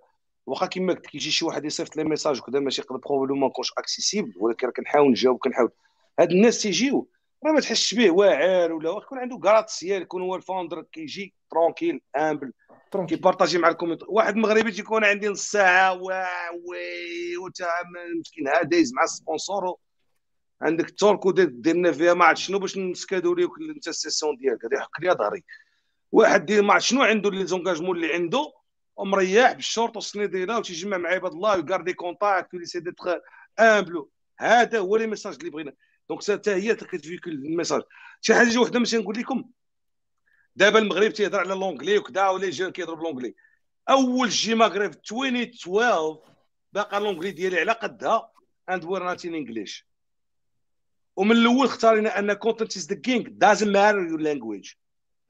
واخا كيما قلت كيجي شي واحد يصيفط لي ميساج وكذا ماشي يقدر بروبابلومون نكونش اكسيسيبل ولكن كنحاول نجاوب كنحاول. هاد الناس تيجيو راه ما تحسش به واعر ولا يكون عنده كراتسيال يكون هو الفاوندر كيجي ترونكيل امبل كيبارطاجي مع الكوميونتي واحد مغربي تيكون عندي نص ساعة وي وتا مسكين. ها دايز مع السبونسور. عندك التورك ديرنا فيها ما عرفت شنو باش نسكادو ليك انت السيسيون ديالك. هذا يحك لي ظهري. واحد ما شنو عنده les engagements اللي عنده ومريح بالشورت والصني ديالها وتيجمع مع عباد الله و garder contact و essayer d'être humble هذا هو les messages اللي بغينا. donc حتى هي كتفيكول ال message شي حاجة وحدة ماشي نقول لكم؟ دابا المغرب تيهضر على l'anglais وكذا و les jeunes كيهضروا ب l'anglais أول JMaghreb 2012 باقا l'anglais ديالي على قدها and we're not in English ومن الأول اختارينا أن content is the king. Doesn't matter your language.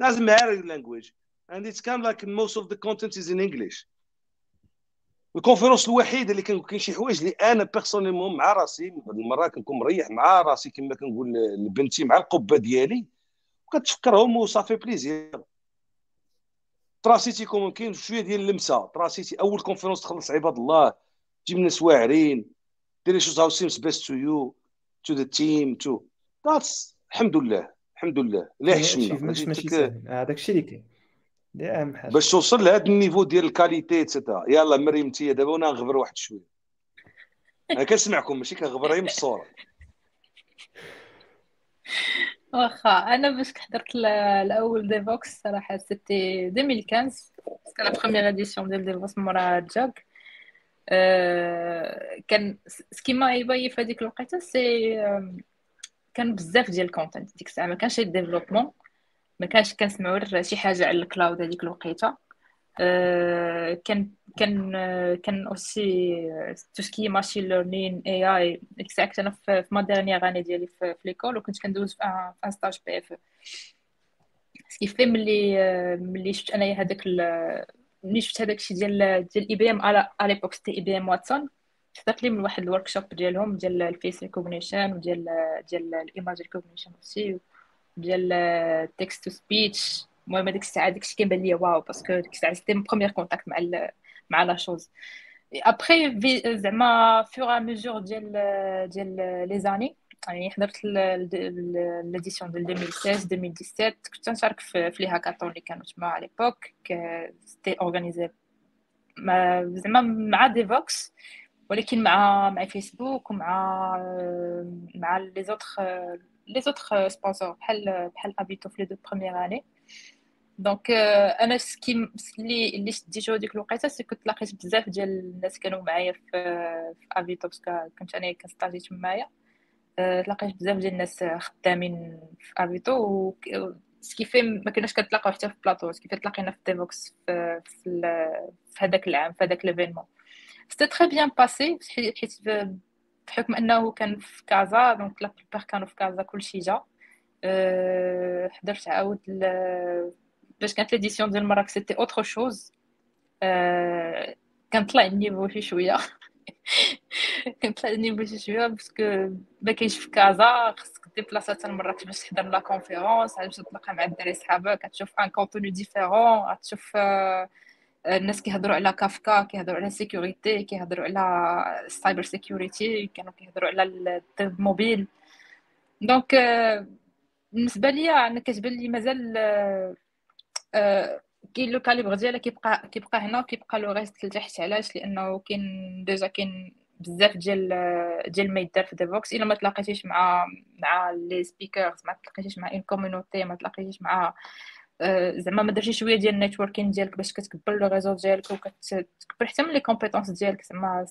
Matter your language and it's kind of like most of the content is in English. الكونفيرونس الوحيده اللي كان كاين شي حوايج اللي أنا بيرسونيلمون مع راسي هذه المره كنكون مريح مع راسي كما كنقول لبنتي مع القبة ديالي وكتفكرهم وصافي بليزير تراسيتي كاين شوية ديال اللمسة. تراسيتي أول كونفيرونس تخلص عباد الله. تجيب ناس واعرين ديري شو هاو سيمز بيست تو يو تو ذا تيم تو ذاتس الحمد لله. الحمد لله. لا حشمنا ماشي ماشي ساهل هذاك الشيء اللي كاين. أهم حاجة. باش توصل لهذا النيفو ديال الكاليتي تتا يلا مريم انت دابا وأنا نغبر واحد شوية. أنا كنسمعكم ماشي كنغبر غير من الصورة واخا أنا باش حضرت الأول ديفوكس صراحة سيتي 2015 كان la première édition ديال Devoxx مورا جاك. أه كان ce qui m'a ébahi في هذيك الوقيتة c'est كان بزاف ديال ال content ديك الساعة. ما كانش développement ما كانش كنسمعوا شي حاجة على ال cloud هذيك الوقيتة. أه كان كان كان aussi tout ce qui machine learning AI ديك أنا في ma dernière année ديالي في, في l'école وكنت كندوز في un stage PFE ce qui fait ملي ملي شفت أنايا هذاك ملي شفت هذاك الشيء ديال ديال IBM على l'époque c'était IBM Watson. حضرت لي من واحد ال workshop ديالهم ديال ال face recognition وديال ديال ال image recognition aussi ديال text to speech المهم هذيك الساعة داك الشيء كيبان ليا waouh parce que ديك الساعة c'était mon premier contact مع مع la chose après زعما فور ا ميجور ديال ديال les années يعني حضرت l'édition ديال 2016 2017 كنت نشارك في les hackathons اللي كانوا تما على l'époque c'était organisé زعما مع Devoxx ولكن مع مع فيسبوك ومع مع les autres les autres sponsors بحال بحال Avito في les deux premières années donc أنا ce que اللي اللي شديتو ديك الوقيتة c'est كنت لاقيت بزاف ديال الناس كانوا معايا في في Avito parce que كنت أنا كنستاجي تمايا تلاقيت بزاف ديال الناس خدامين في Avito و ce qui fait ما كناش كنتلاقاو حتى في plateau ce qui fait تلاقينا في Devoxx في, في هذاك العام في هذاك l'événement c'était très bien passé حيت بحكم انه كان في كازا. donc la plupart كانوا في كازا كلشي جا. حضرت عاود باش كانت l'édition ديال المراكش c'était autre chose كان طلع ال niveau شي شوية. (laughs) كان طلع ال niveau شي شوية parce que ما كاينش في كازا. خصك ديبلاصا حتى لمراكش باش تحضر la conférence باش تلقى مع الدراري صحابك غتشوف un contenu différent غتشوف الناس كيهضروا على كافكا كيهضروا على sécurité كيهضروا على ال cyber security كانوا كيهضروا على ال app mobile donc بالنسبة ليا أنا كتبان لي مازال كاين le calibre ديالها كيبقى كيبقى هنا وكيبقى le reste لتحت علاش؟ لأنه كاين déjà كاين بزاف ديال ديال ما يدار في Devoxx إلا ما تلاقيتيش مع مع les speakers ما تلاقيتيش مع un community ما تلاقيتيش مع زعما ما درتي شوية ديال ال networking ديالك باش كتكبر le réseau ديالك وكتكبر حتى من les compétences ديالك زعما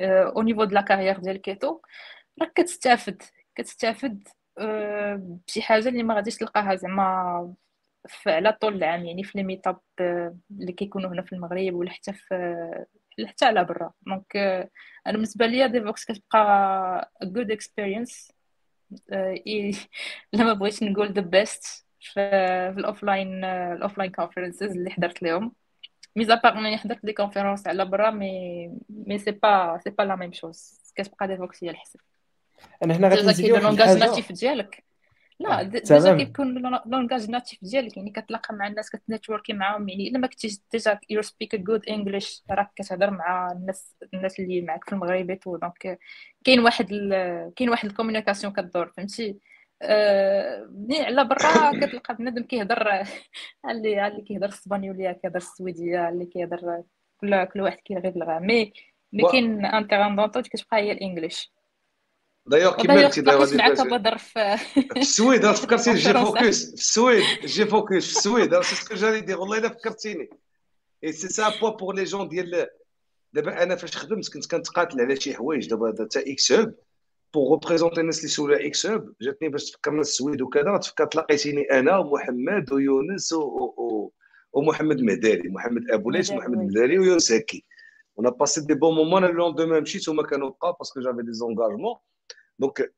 au niveau de la carrière ديالك كيتو راك كتستافد كتستافد بشي حاجة اللي ما غاديش تلقاها زعما على طول العام يعني في les meetups اللي كيكونوا هنا في المغرب ولا حتى في حتى على برا donc أنا بالنسبة ليا Devoxx كتبقى good experience لما بغيت نقول the best في ال offline ال offline conferences اللي حضرت لهم. mis à part انني حضرت des conférences على برا mais mais c'est pas c'est pas la même chose كتبقى Devoxx هي الحسن أنا هنا غادي نزيد واحد الحاجة. ديالك. là déjà كيكون langage natif ديالك يعني كتلاقى مع الناس كتنيتوركي معاهم يعني إلا ما كنتيش déjà you speak good English راك كتهضر مع الناس الناس اللي معاك في المغرب tout donc كاين واحد ال... كاين واحد ال communication كدور فهمتي؟ ملي على برا كتلقى بنادم كيهضر اللي اللي كيهضر الاسبانيوليه كيهضر السويديه اللي كيهضر كل كل واحد كيلغي بلغه mais مي كاين انتيغاندونتو كتبقى هي الإنجليش. دايوغ كيما قلتي دابا معاك بدر في في السويد راه فكرتيني جي فوكس في السويد جي فوكس في السويد راه سكو جاني دير والله الا فكرتيني اي سي سا بوا بور لي جون ديال دابا أنا فاش خدمت كنت كنتقاتل على شي حوايج دابا تا إكس هوب بوغ ريبريزونتي الناس اللي سولوا إكس هوب جاتني باش تفكرنا السويد وكذا تفكرت لقيتيني أنا ومحمد ويونس و... و... ومحمد مهدالي محمد ابو ليش محمد مهدالي ويونس هكي on a passé des bons moments le lendemain مشيت هما كانوا بقاو باسكو جافي دي زونغاجمون دونك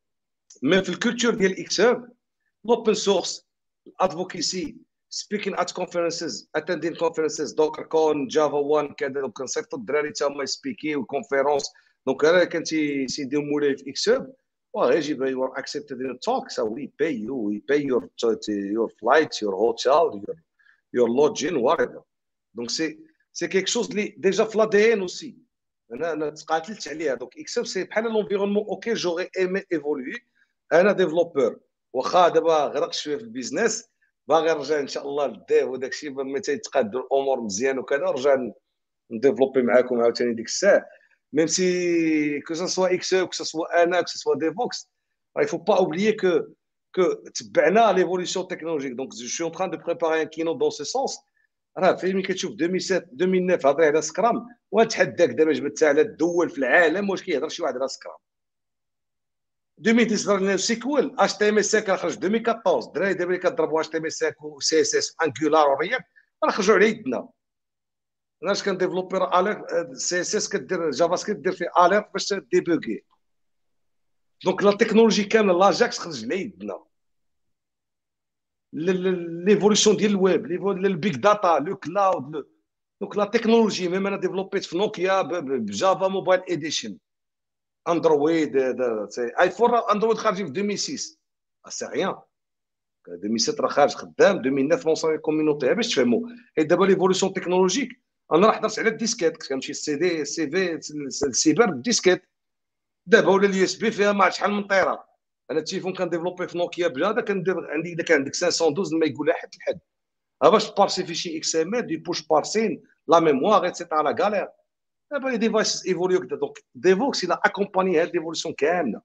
ميم في الكولتور ديال إكس هوب الاوبن سورس الادفوكيسي speaking at conferences attending conferences دوكر كون جافا 1 كذا دونك كنصيفطوا الدراري تا هما يسبيكيو كونفيرونس دونك أنا كان تيدير مولاي في إكس هوب well, يجب you are accepted in a talk so we pay you we pay your your flights your hotel your your lodging whatever. Donc c'est c'est quelque chose اللي déjà في l'ADN aussi أنا أنا تقاتلت عليها donc إكس هوب c'est بحال l'environnement où que j'aurais aimé évoluer أنا développeur واخا دابا غرقت شوية في ال business باغي نرجع ان شاء الله لل dev وداك الشيء ملي تيتقادوا الأمور مزيان وكذا نرجع ن développي معاكم عاوتاني ديك الساعة même si que ce soit إكس que ce soit أنا que ce soit ديفوكس il faut pas oublier que que تبعنا l'évolution technologique donc je suis en train de préparer un keynote dans ce sens. راه فين ملي كتشوف 2007 2009 هضري على سكرام وتحداك دابا جبت على الدول في العالم واش كيهضر شي واحد على سكرام 2010 SQL HTML خرج 2014 الدراري دابا اللي كضربوا اش تي ام اس و سي اس اس انجولار ورياكت راه خرجوا على يدنا أنا اش كن développي alert CSS اس كدير JavaScript دير فيه alert باش débogueي donc la technologie كامله l'Ajax خرج على يدنا l'évolution ديال ال web ال big data le cloud donc la technologie même أنا développيت في نوكيا ب Java Mobile Edition Android iPhone Android خارجين في 2006 c'est rien 2007 راه خارج خدام 2009 lancement community باش تفهموا حيت دابا l'évolution technologique أنا راه حضرت على ال disquette كنت كنمشي ال CD ال C في السيبر بالديسكيت دابا ولا اليو اس بي فيها ما شحال من طيره أنا التليفون كنديفلوبي في نوكيا بلا كندير عندي إذا كان عندك 512 ما يقول حد لحد باش تبارسي في شي إكس إم إل دي بوش بارسين لا ميموار ايتترا لا غالير دابا لي ديفايس ايفوليو كدا دونك ديفوكس إلى اكومباني هاد ليفولوسيون كاملة.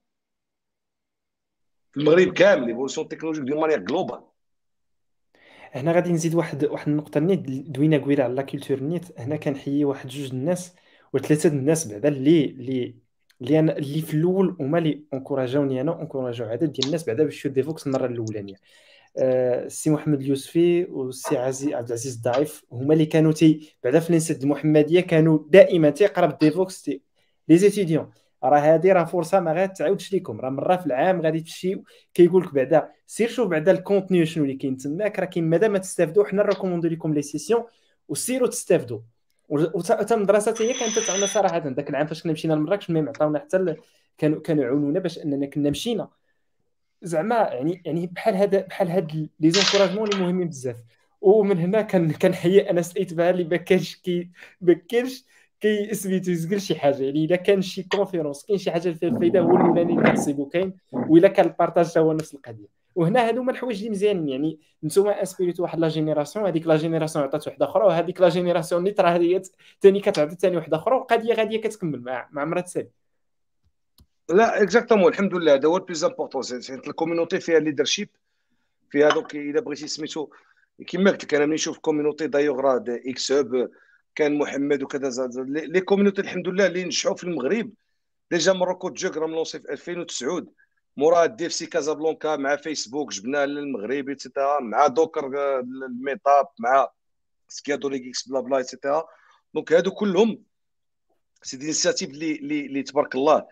في المغرب كامل ليفولوسيون تكنولوجيك دو مانيير جلوبال هنا غادي نزيد واحد واحد النقطة نيت دوينا قويلة على لا كولتور نيت. هنا كنحيي واحد جوج الناس وثلاثه الناس بعدا اللي اللي اللي أنا اللي في الأول هما اللي encourageاوني أنا encourageاو عدد ديال الناس بعدا باش ديفوكس المرة الأولانية. السي محمد اليوسفي والسي عزيز عبد العزيز الضعيف هما اللي كانوا تي بعدا في ال ENSET المحمدية كانوا دائما تيقرب ديفوكس les étudiants. راه هذه راه فرصة ما غاتعاودش لكم راه مرة في العام غادي تمشي كيقول لك بعدا سير شوف بعدا ال contenu شنو اللي كاين تماك راه كاين مادام ما تستافدوا حنا ن recommandو لكم les sessions وسيروا تستافدوا. وتا المدرسة هي كانت تعاون صراحة ذاك العام فاش كنا مشينا لمراكش même عطاونا حتى كانوا كانوا يعاونونا باش أننا كنا مشينا. زعما يعني يعني بحال هذا بحال هاد les encouragements اللي مهمين بزاف. ومن هنا كان كنحيي أنس الاتباع اللي ما كانش كي ما كانش كي سميتو يزقل شي حاجة. يعني الا كان شي conférence كاين شي حاجة فيها الفايدة هو الأولاني اللي كنصيبو كاين؟ وإلا كان ال partage هو نفس القضية. وهنا هادو هما الحوايج اللي مزيانين. يعني نتوما inspireيتو واحد la génération هذيك la génération عطات واحدة أخرى وهذيك la génération اللي ترى هي ثاني كتعطي ثاني واحدة أخرى والقضية غادية كتكمل مع مع عمرها تسالي لا exactement الحمد لله هذا هو ال plus important ال community فيها leadership فيها دوك الا بغيتي سميتو كيما قلت لك أنا ملي نشوف community دايوغ راه إكس هوب كان محمد وكذا les communities الحمد لله اللي نجحوا في المغرب. déjà Morocco JUG راه م lancé في 2009 مورا دي سي كازابلانكا مع فيسبوك جبناه للمغرب ايتترا مع دوكر الميتاب مع سكيادو إكس بلا بلا ايتترا دونك هادو كلهم سي دي انيسياتيف اللي اللي تبارك الله.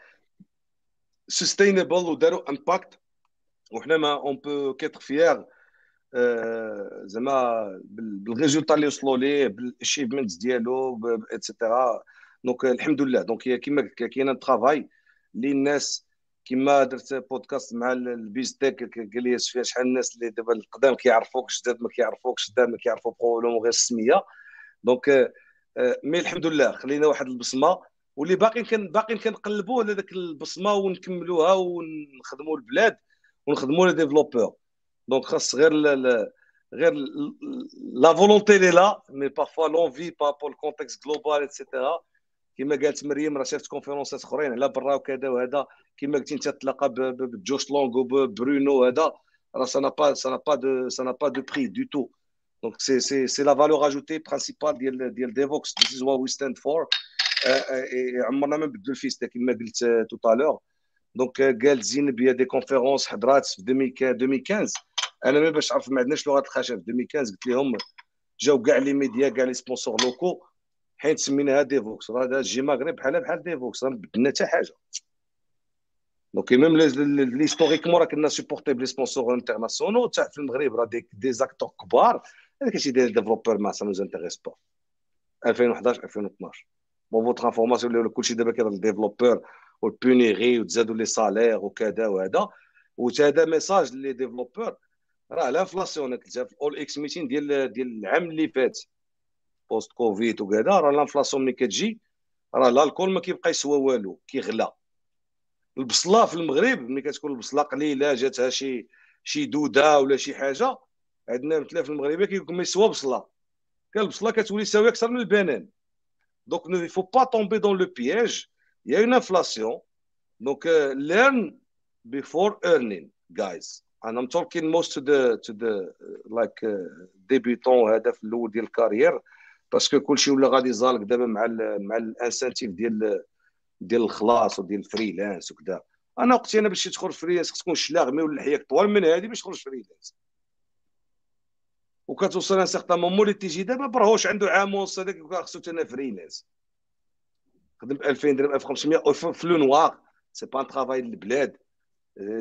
سستينبل وداروا امباكت وحنا ما اون بو كيتر فيير زعما بالريزولتا اللي وصلوا ليه بالاشيفمنت ديالو اتسيتيرا دونك الحمد لله دونك كيما قلت لك كاين ترافاي اللي الناس كما درت بودكاست مع البيزتيك قال لي فيها شحال الناس اللي دابا القدام كيعرفوك جداد ما كيعرفوكش جداد ما كيعرفوك لهم غير السمية. donc mais الحمد لله خلينا واحد البصمة. واللي باقي كان باقي كنقلبوا على ذاك البصمة ونكملوها ونخدموا البلاد ونخدموا les développeurs donc خاص غير غير la volonté لي لا mais parfois l'envie par rapport ال contexte global et cetera كما قالت مريم راه شافت كونفيرونسات اخرين على برا وكذا وهذا كما قلتي انت تلاقى بجوش لونغ وبرونو هذا راه سا با سا با دو سا با دو بري دو تو دونك سي سي سي لا فالور اجوتي برينسيبال ديال ديال ديفوكس ذيس از وات وي ستاند فور عمرنا ما نبدلوا الفيستا كما قلت تو تالور دونك قالت زينب هي دي كونفيرونس حضرات في 2015 أنا ما باش عرف ما عندناش لغة الخشب. في 2015 قلت لهم جاو كاع لي ميديا كاع لي سبونسور لوكو حيت سميناها ديفوكس راه تجي مغرب بحال بحال ديفوكس راه بدلنا حتى حاجة. دونك ميم ليستوريكمون راه كنا سيبورتي بلي سبونسور انترناسيونال تاع في المغرب راه دي, دي زاكتور كبار. هذاك الشيء ديال ديفلوبور ما سا نوز انتريس با 2011 2012 بون فوتر انفورماسيون ولا كلشي دابا كيهضر ديفلوبور والبونيغي وتزادوا لي سالير وكذا وهذا. وهذا ميساج لي ديفلوبور راه ال inflation قلتها في اول إكس meeting ديال ديال العام اللي فات. post Covid وكذا راه ال inflation ملي كتجي راه الألكول ما كيبقى يسوى والو كيغلى. البصلة في المغرب ملي كتكون البصلة قليلة جاتها شي شي دودة ولا شي حاجة عندنا مثلا في المغرب كيقول ما يسوى بصلة. كان البصلة كتولي ساويه أكثر من البنان. donc ne faut pas tomber dans le piège y a une inflation دونك ليرن بيفور ايرنين جايز I'm talking most to the to the like uh, ديبيتون هذا في الأول ديال الكارير باسكو كلشي ولا غادي زالك دابا مع ال مع الانسنتيف ديال ديال الخلاص وديال الفريلانس وكذا أنا وقتي أنا باش تخرج فريلانس خص تكون شلاغمي ولا حياك طوال من هذه باش تخرج فريلانس. وكتوصل ان سيغتان مومون اللي تيجي دابا براهوش عنده عام ونص هذاك خصو أنا فريلانس. خدم ب 2000 درهم 1500 في le noir. C'est pas un travail للبلاد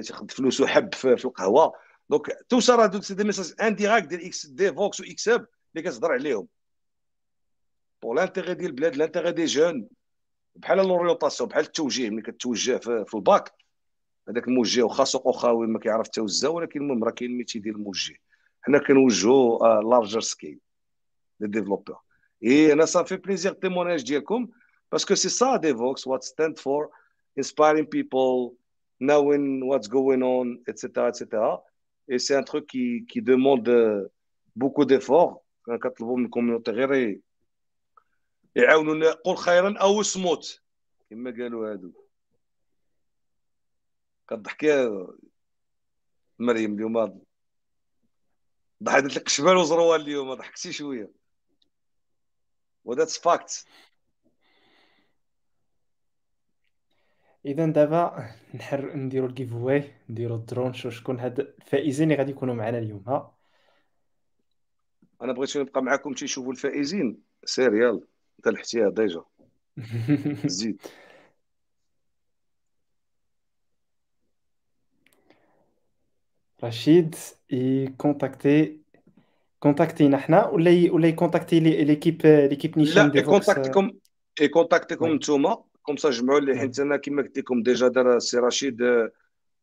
تاخذ فلوس وحب في القهوة. donc توصل راه c'est des messages indirects ديال إكس Devoxx و xHub اللي كتهضر عليهم. pour l'intérêt ديال البلاد l'intérêt des jeunes بحال l'orientation بحال التوجيه ملي كتوجه في, الباك هذاك الموجه واخا سوق خاوي ما كيعرف التوزع ولكن المهم راه كاين métier ديال الموجه. حنا كنوجهوا larger scale les développeurs et أنا ça fait plaisir témoignage ديالكم parce que c'est ça Devoxx what stand for inspiring people knowing what's going on, etc., etc. Et c'est un truc qui, qui demande beaucoup d'efforts. كنطلبوا من ال community غير يعاونونا قول خيرا أو صموت كما قالوا هادو كضحك يا مريم اليوم ضحكت لك شبال وزروال اليوم ضحكتي شوية و that's fact اذا دابا نحر نديرو ال giveaway نديرو ال draw شو شكون هاد الفائزين اللي غادي يكونوا معنا اليوم. ها؟ أنا بغيت نبقى معاكم تيشوفوا الفائزين. سير يلا. أنت الاحتياط déjà. (laughs) زيد. رشيد يكونتاكتي كونتاكتينا حنا ولا. ولا يكونتاكتي l'équipe l'équipe نيشان لا يكونتاكتيكم يكونتاكتيكم نتوما. comme ça جمعوا لي حيت أنا كما قلت لكم déjà دار السي رشيد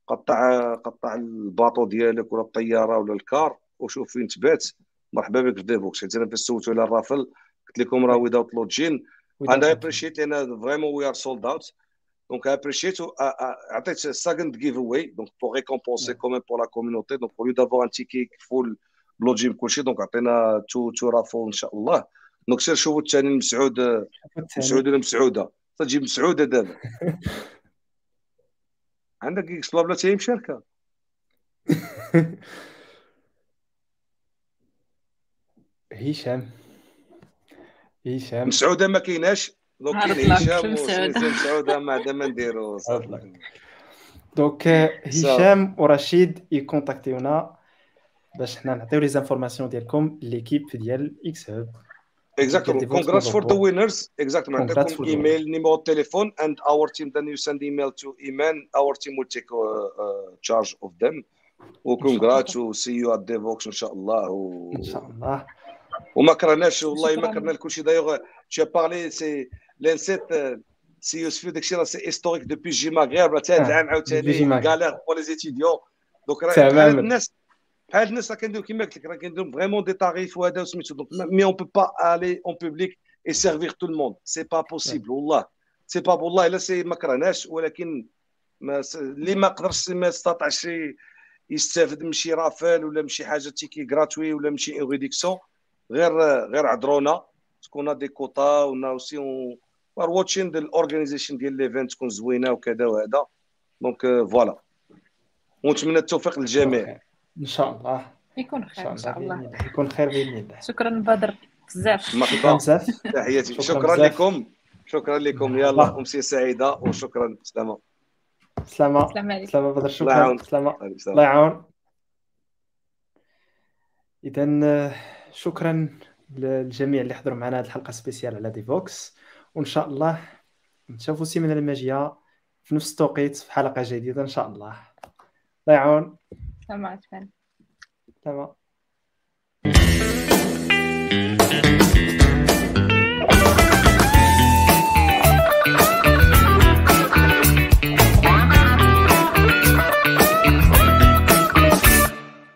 قطع قطع ال bateau ديالك ولا الطيارة ولا ال car وشوف فين تبات. مرحبا بك في Devoxx حيت أنا فاش سولتو على ال raffle قلت لكم راه ويزاوت لوجين أنا appreciate لأن vraiment we are sold out donc appreciate عطيت second giveaway donc pour récompenser quand même pour la communauté donc pour d'abord un ticket full ب lodging كلشي donc عطينا two two raffle إن شاء الله. donc سير شوفوا الثاني مسعود مسعود ولا مسعوده تجيب مسعوده دابا (laughs) عندك إكس بلا تاهي مشاركه (laughs) هشام. هشام. مسعوده ما كايناش؟ donc كاين هشام مسعوده ما عندنا ما نديرو. donc هشام ورشيد يكونتاكتيونا باش حنا نعطيو les informations ديالكم l'équipe ديال xHub Exactly. Congrats for the winners. Exactly. Congrats for email, numéro de téléphone, and our team then you send email to Iman. Our team will take uh, uh, charge of them. و congrats و see you at Devoxx ان شاء الله و... ان شاء الله وما كرهناش والله ما كرهنا لكل شيء دايوغ تي بارلي سي لانسيت سي يوسف داك الشيء راه سي هيستوريك دوبي جي مغرب راه ثالث عام عاوتاني كالير بور لي زيتيديون دونك راه الناس بحال الناس راه كنديرو كيما قلت لك راه كنديرو فريمون دي تاريف وهذا وسميتو دونك مي اون بو با الي اون بوبليك اي سيرفير تو الموند سي با بوسيبل والله. سي با والله إلا سي ما كرهناش ولكن ما اللي ما قدرش ما استطاعش يستافد من شي raffle ولا من شي حاجة ticket gratuit ولا من شي réduction غير غير عذرونا تكون des quotas ونا aussi we're watching ال organization ديال l'event تكون زوينة وكذا وهذا. donc voilà ونتمنى التوفيق للجميع. إن شاء الله. يكون خير إن شاء الله. يكون خير بإذن الله. شكرا بدر. بزاف شكرا بزاف تحياتي. شكرا لكم. شكرا لكم. يلا أمسية سعيدة وشكرا. سلامة. سلامة. سلامة بدر شكرا. سلامة. الله يعاون. إذا شكرا للجميع اللي حضروا معنا هذه الحلقة spéciale على Devoxx. وإن شاء الله نشوفوا سيمانة الماجية في نفس التوقيت في حلقة جديدة إن شاء الله. الله يعاون. Tamam Alper. Tamam.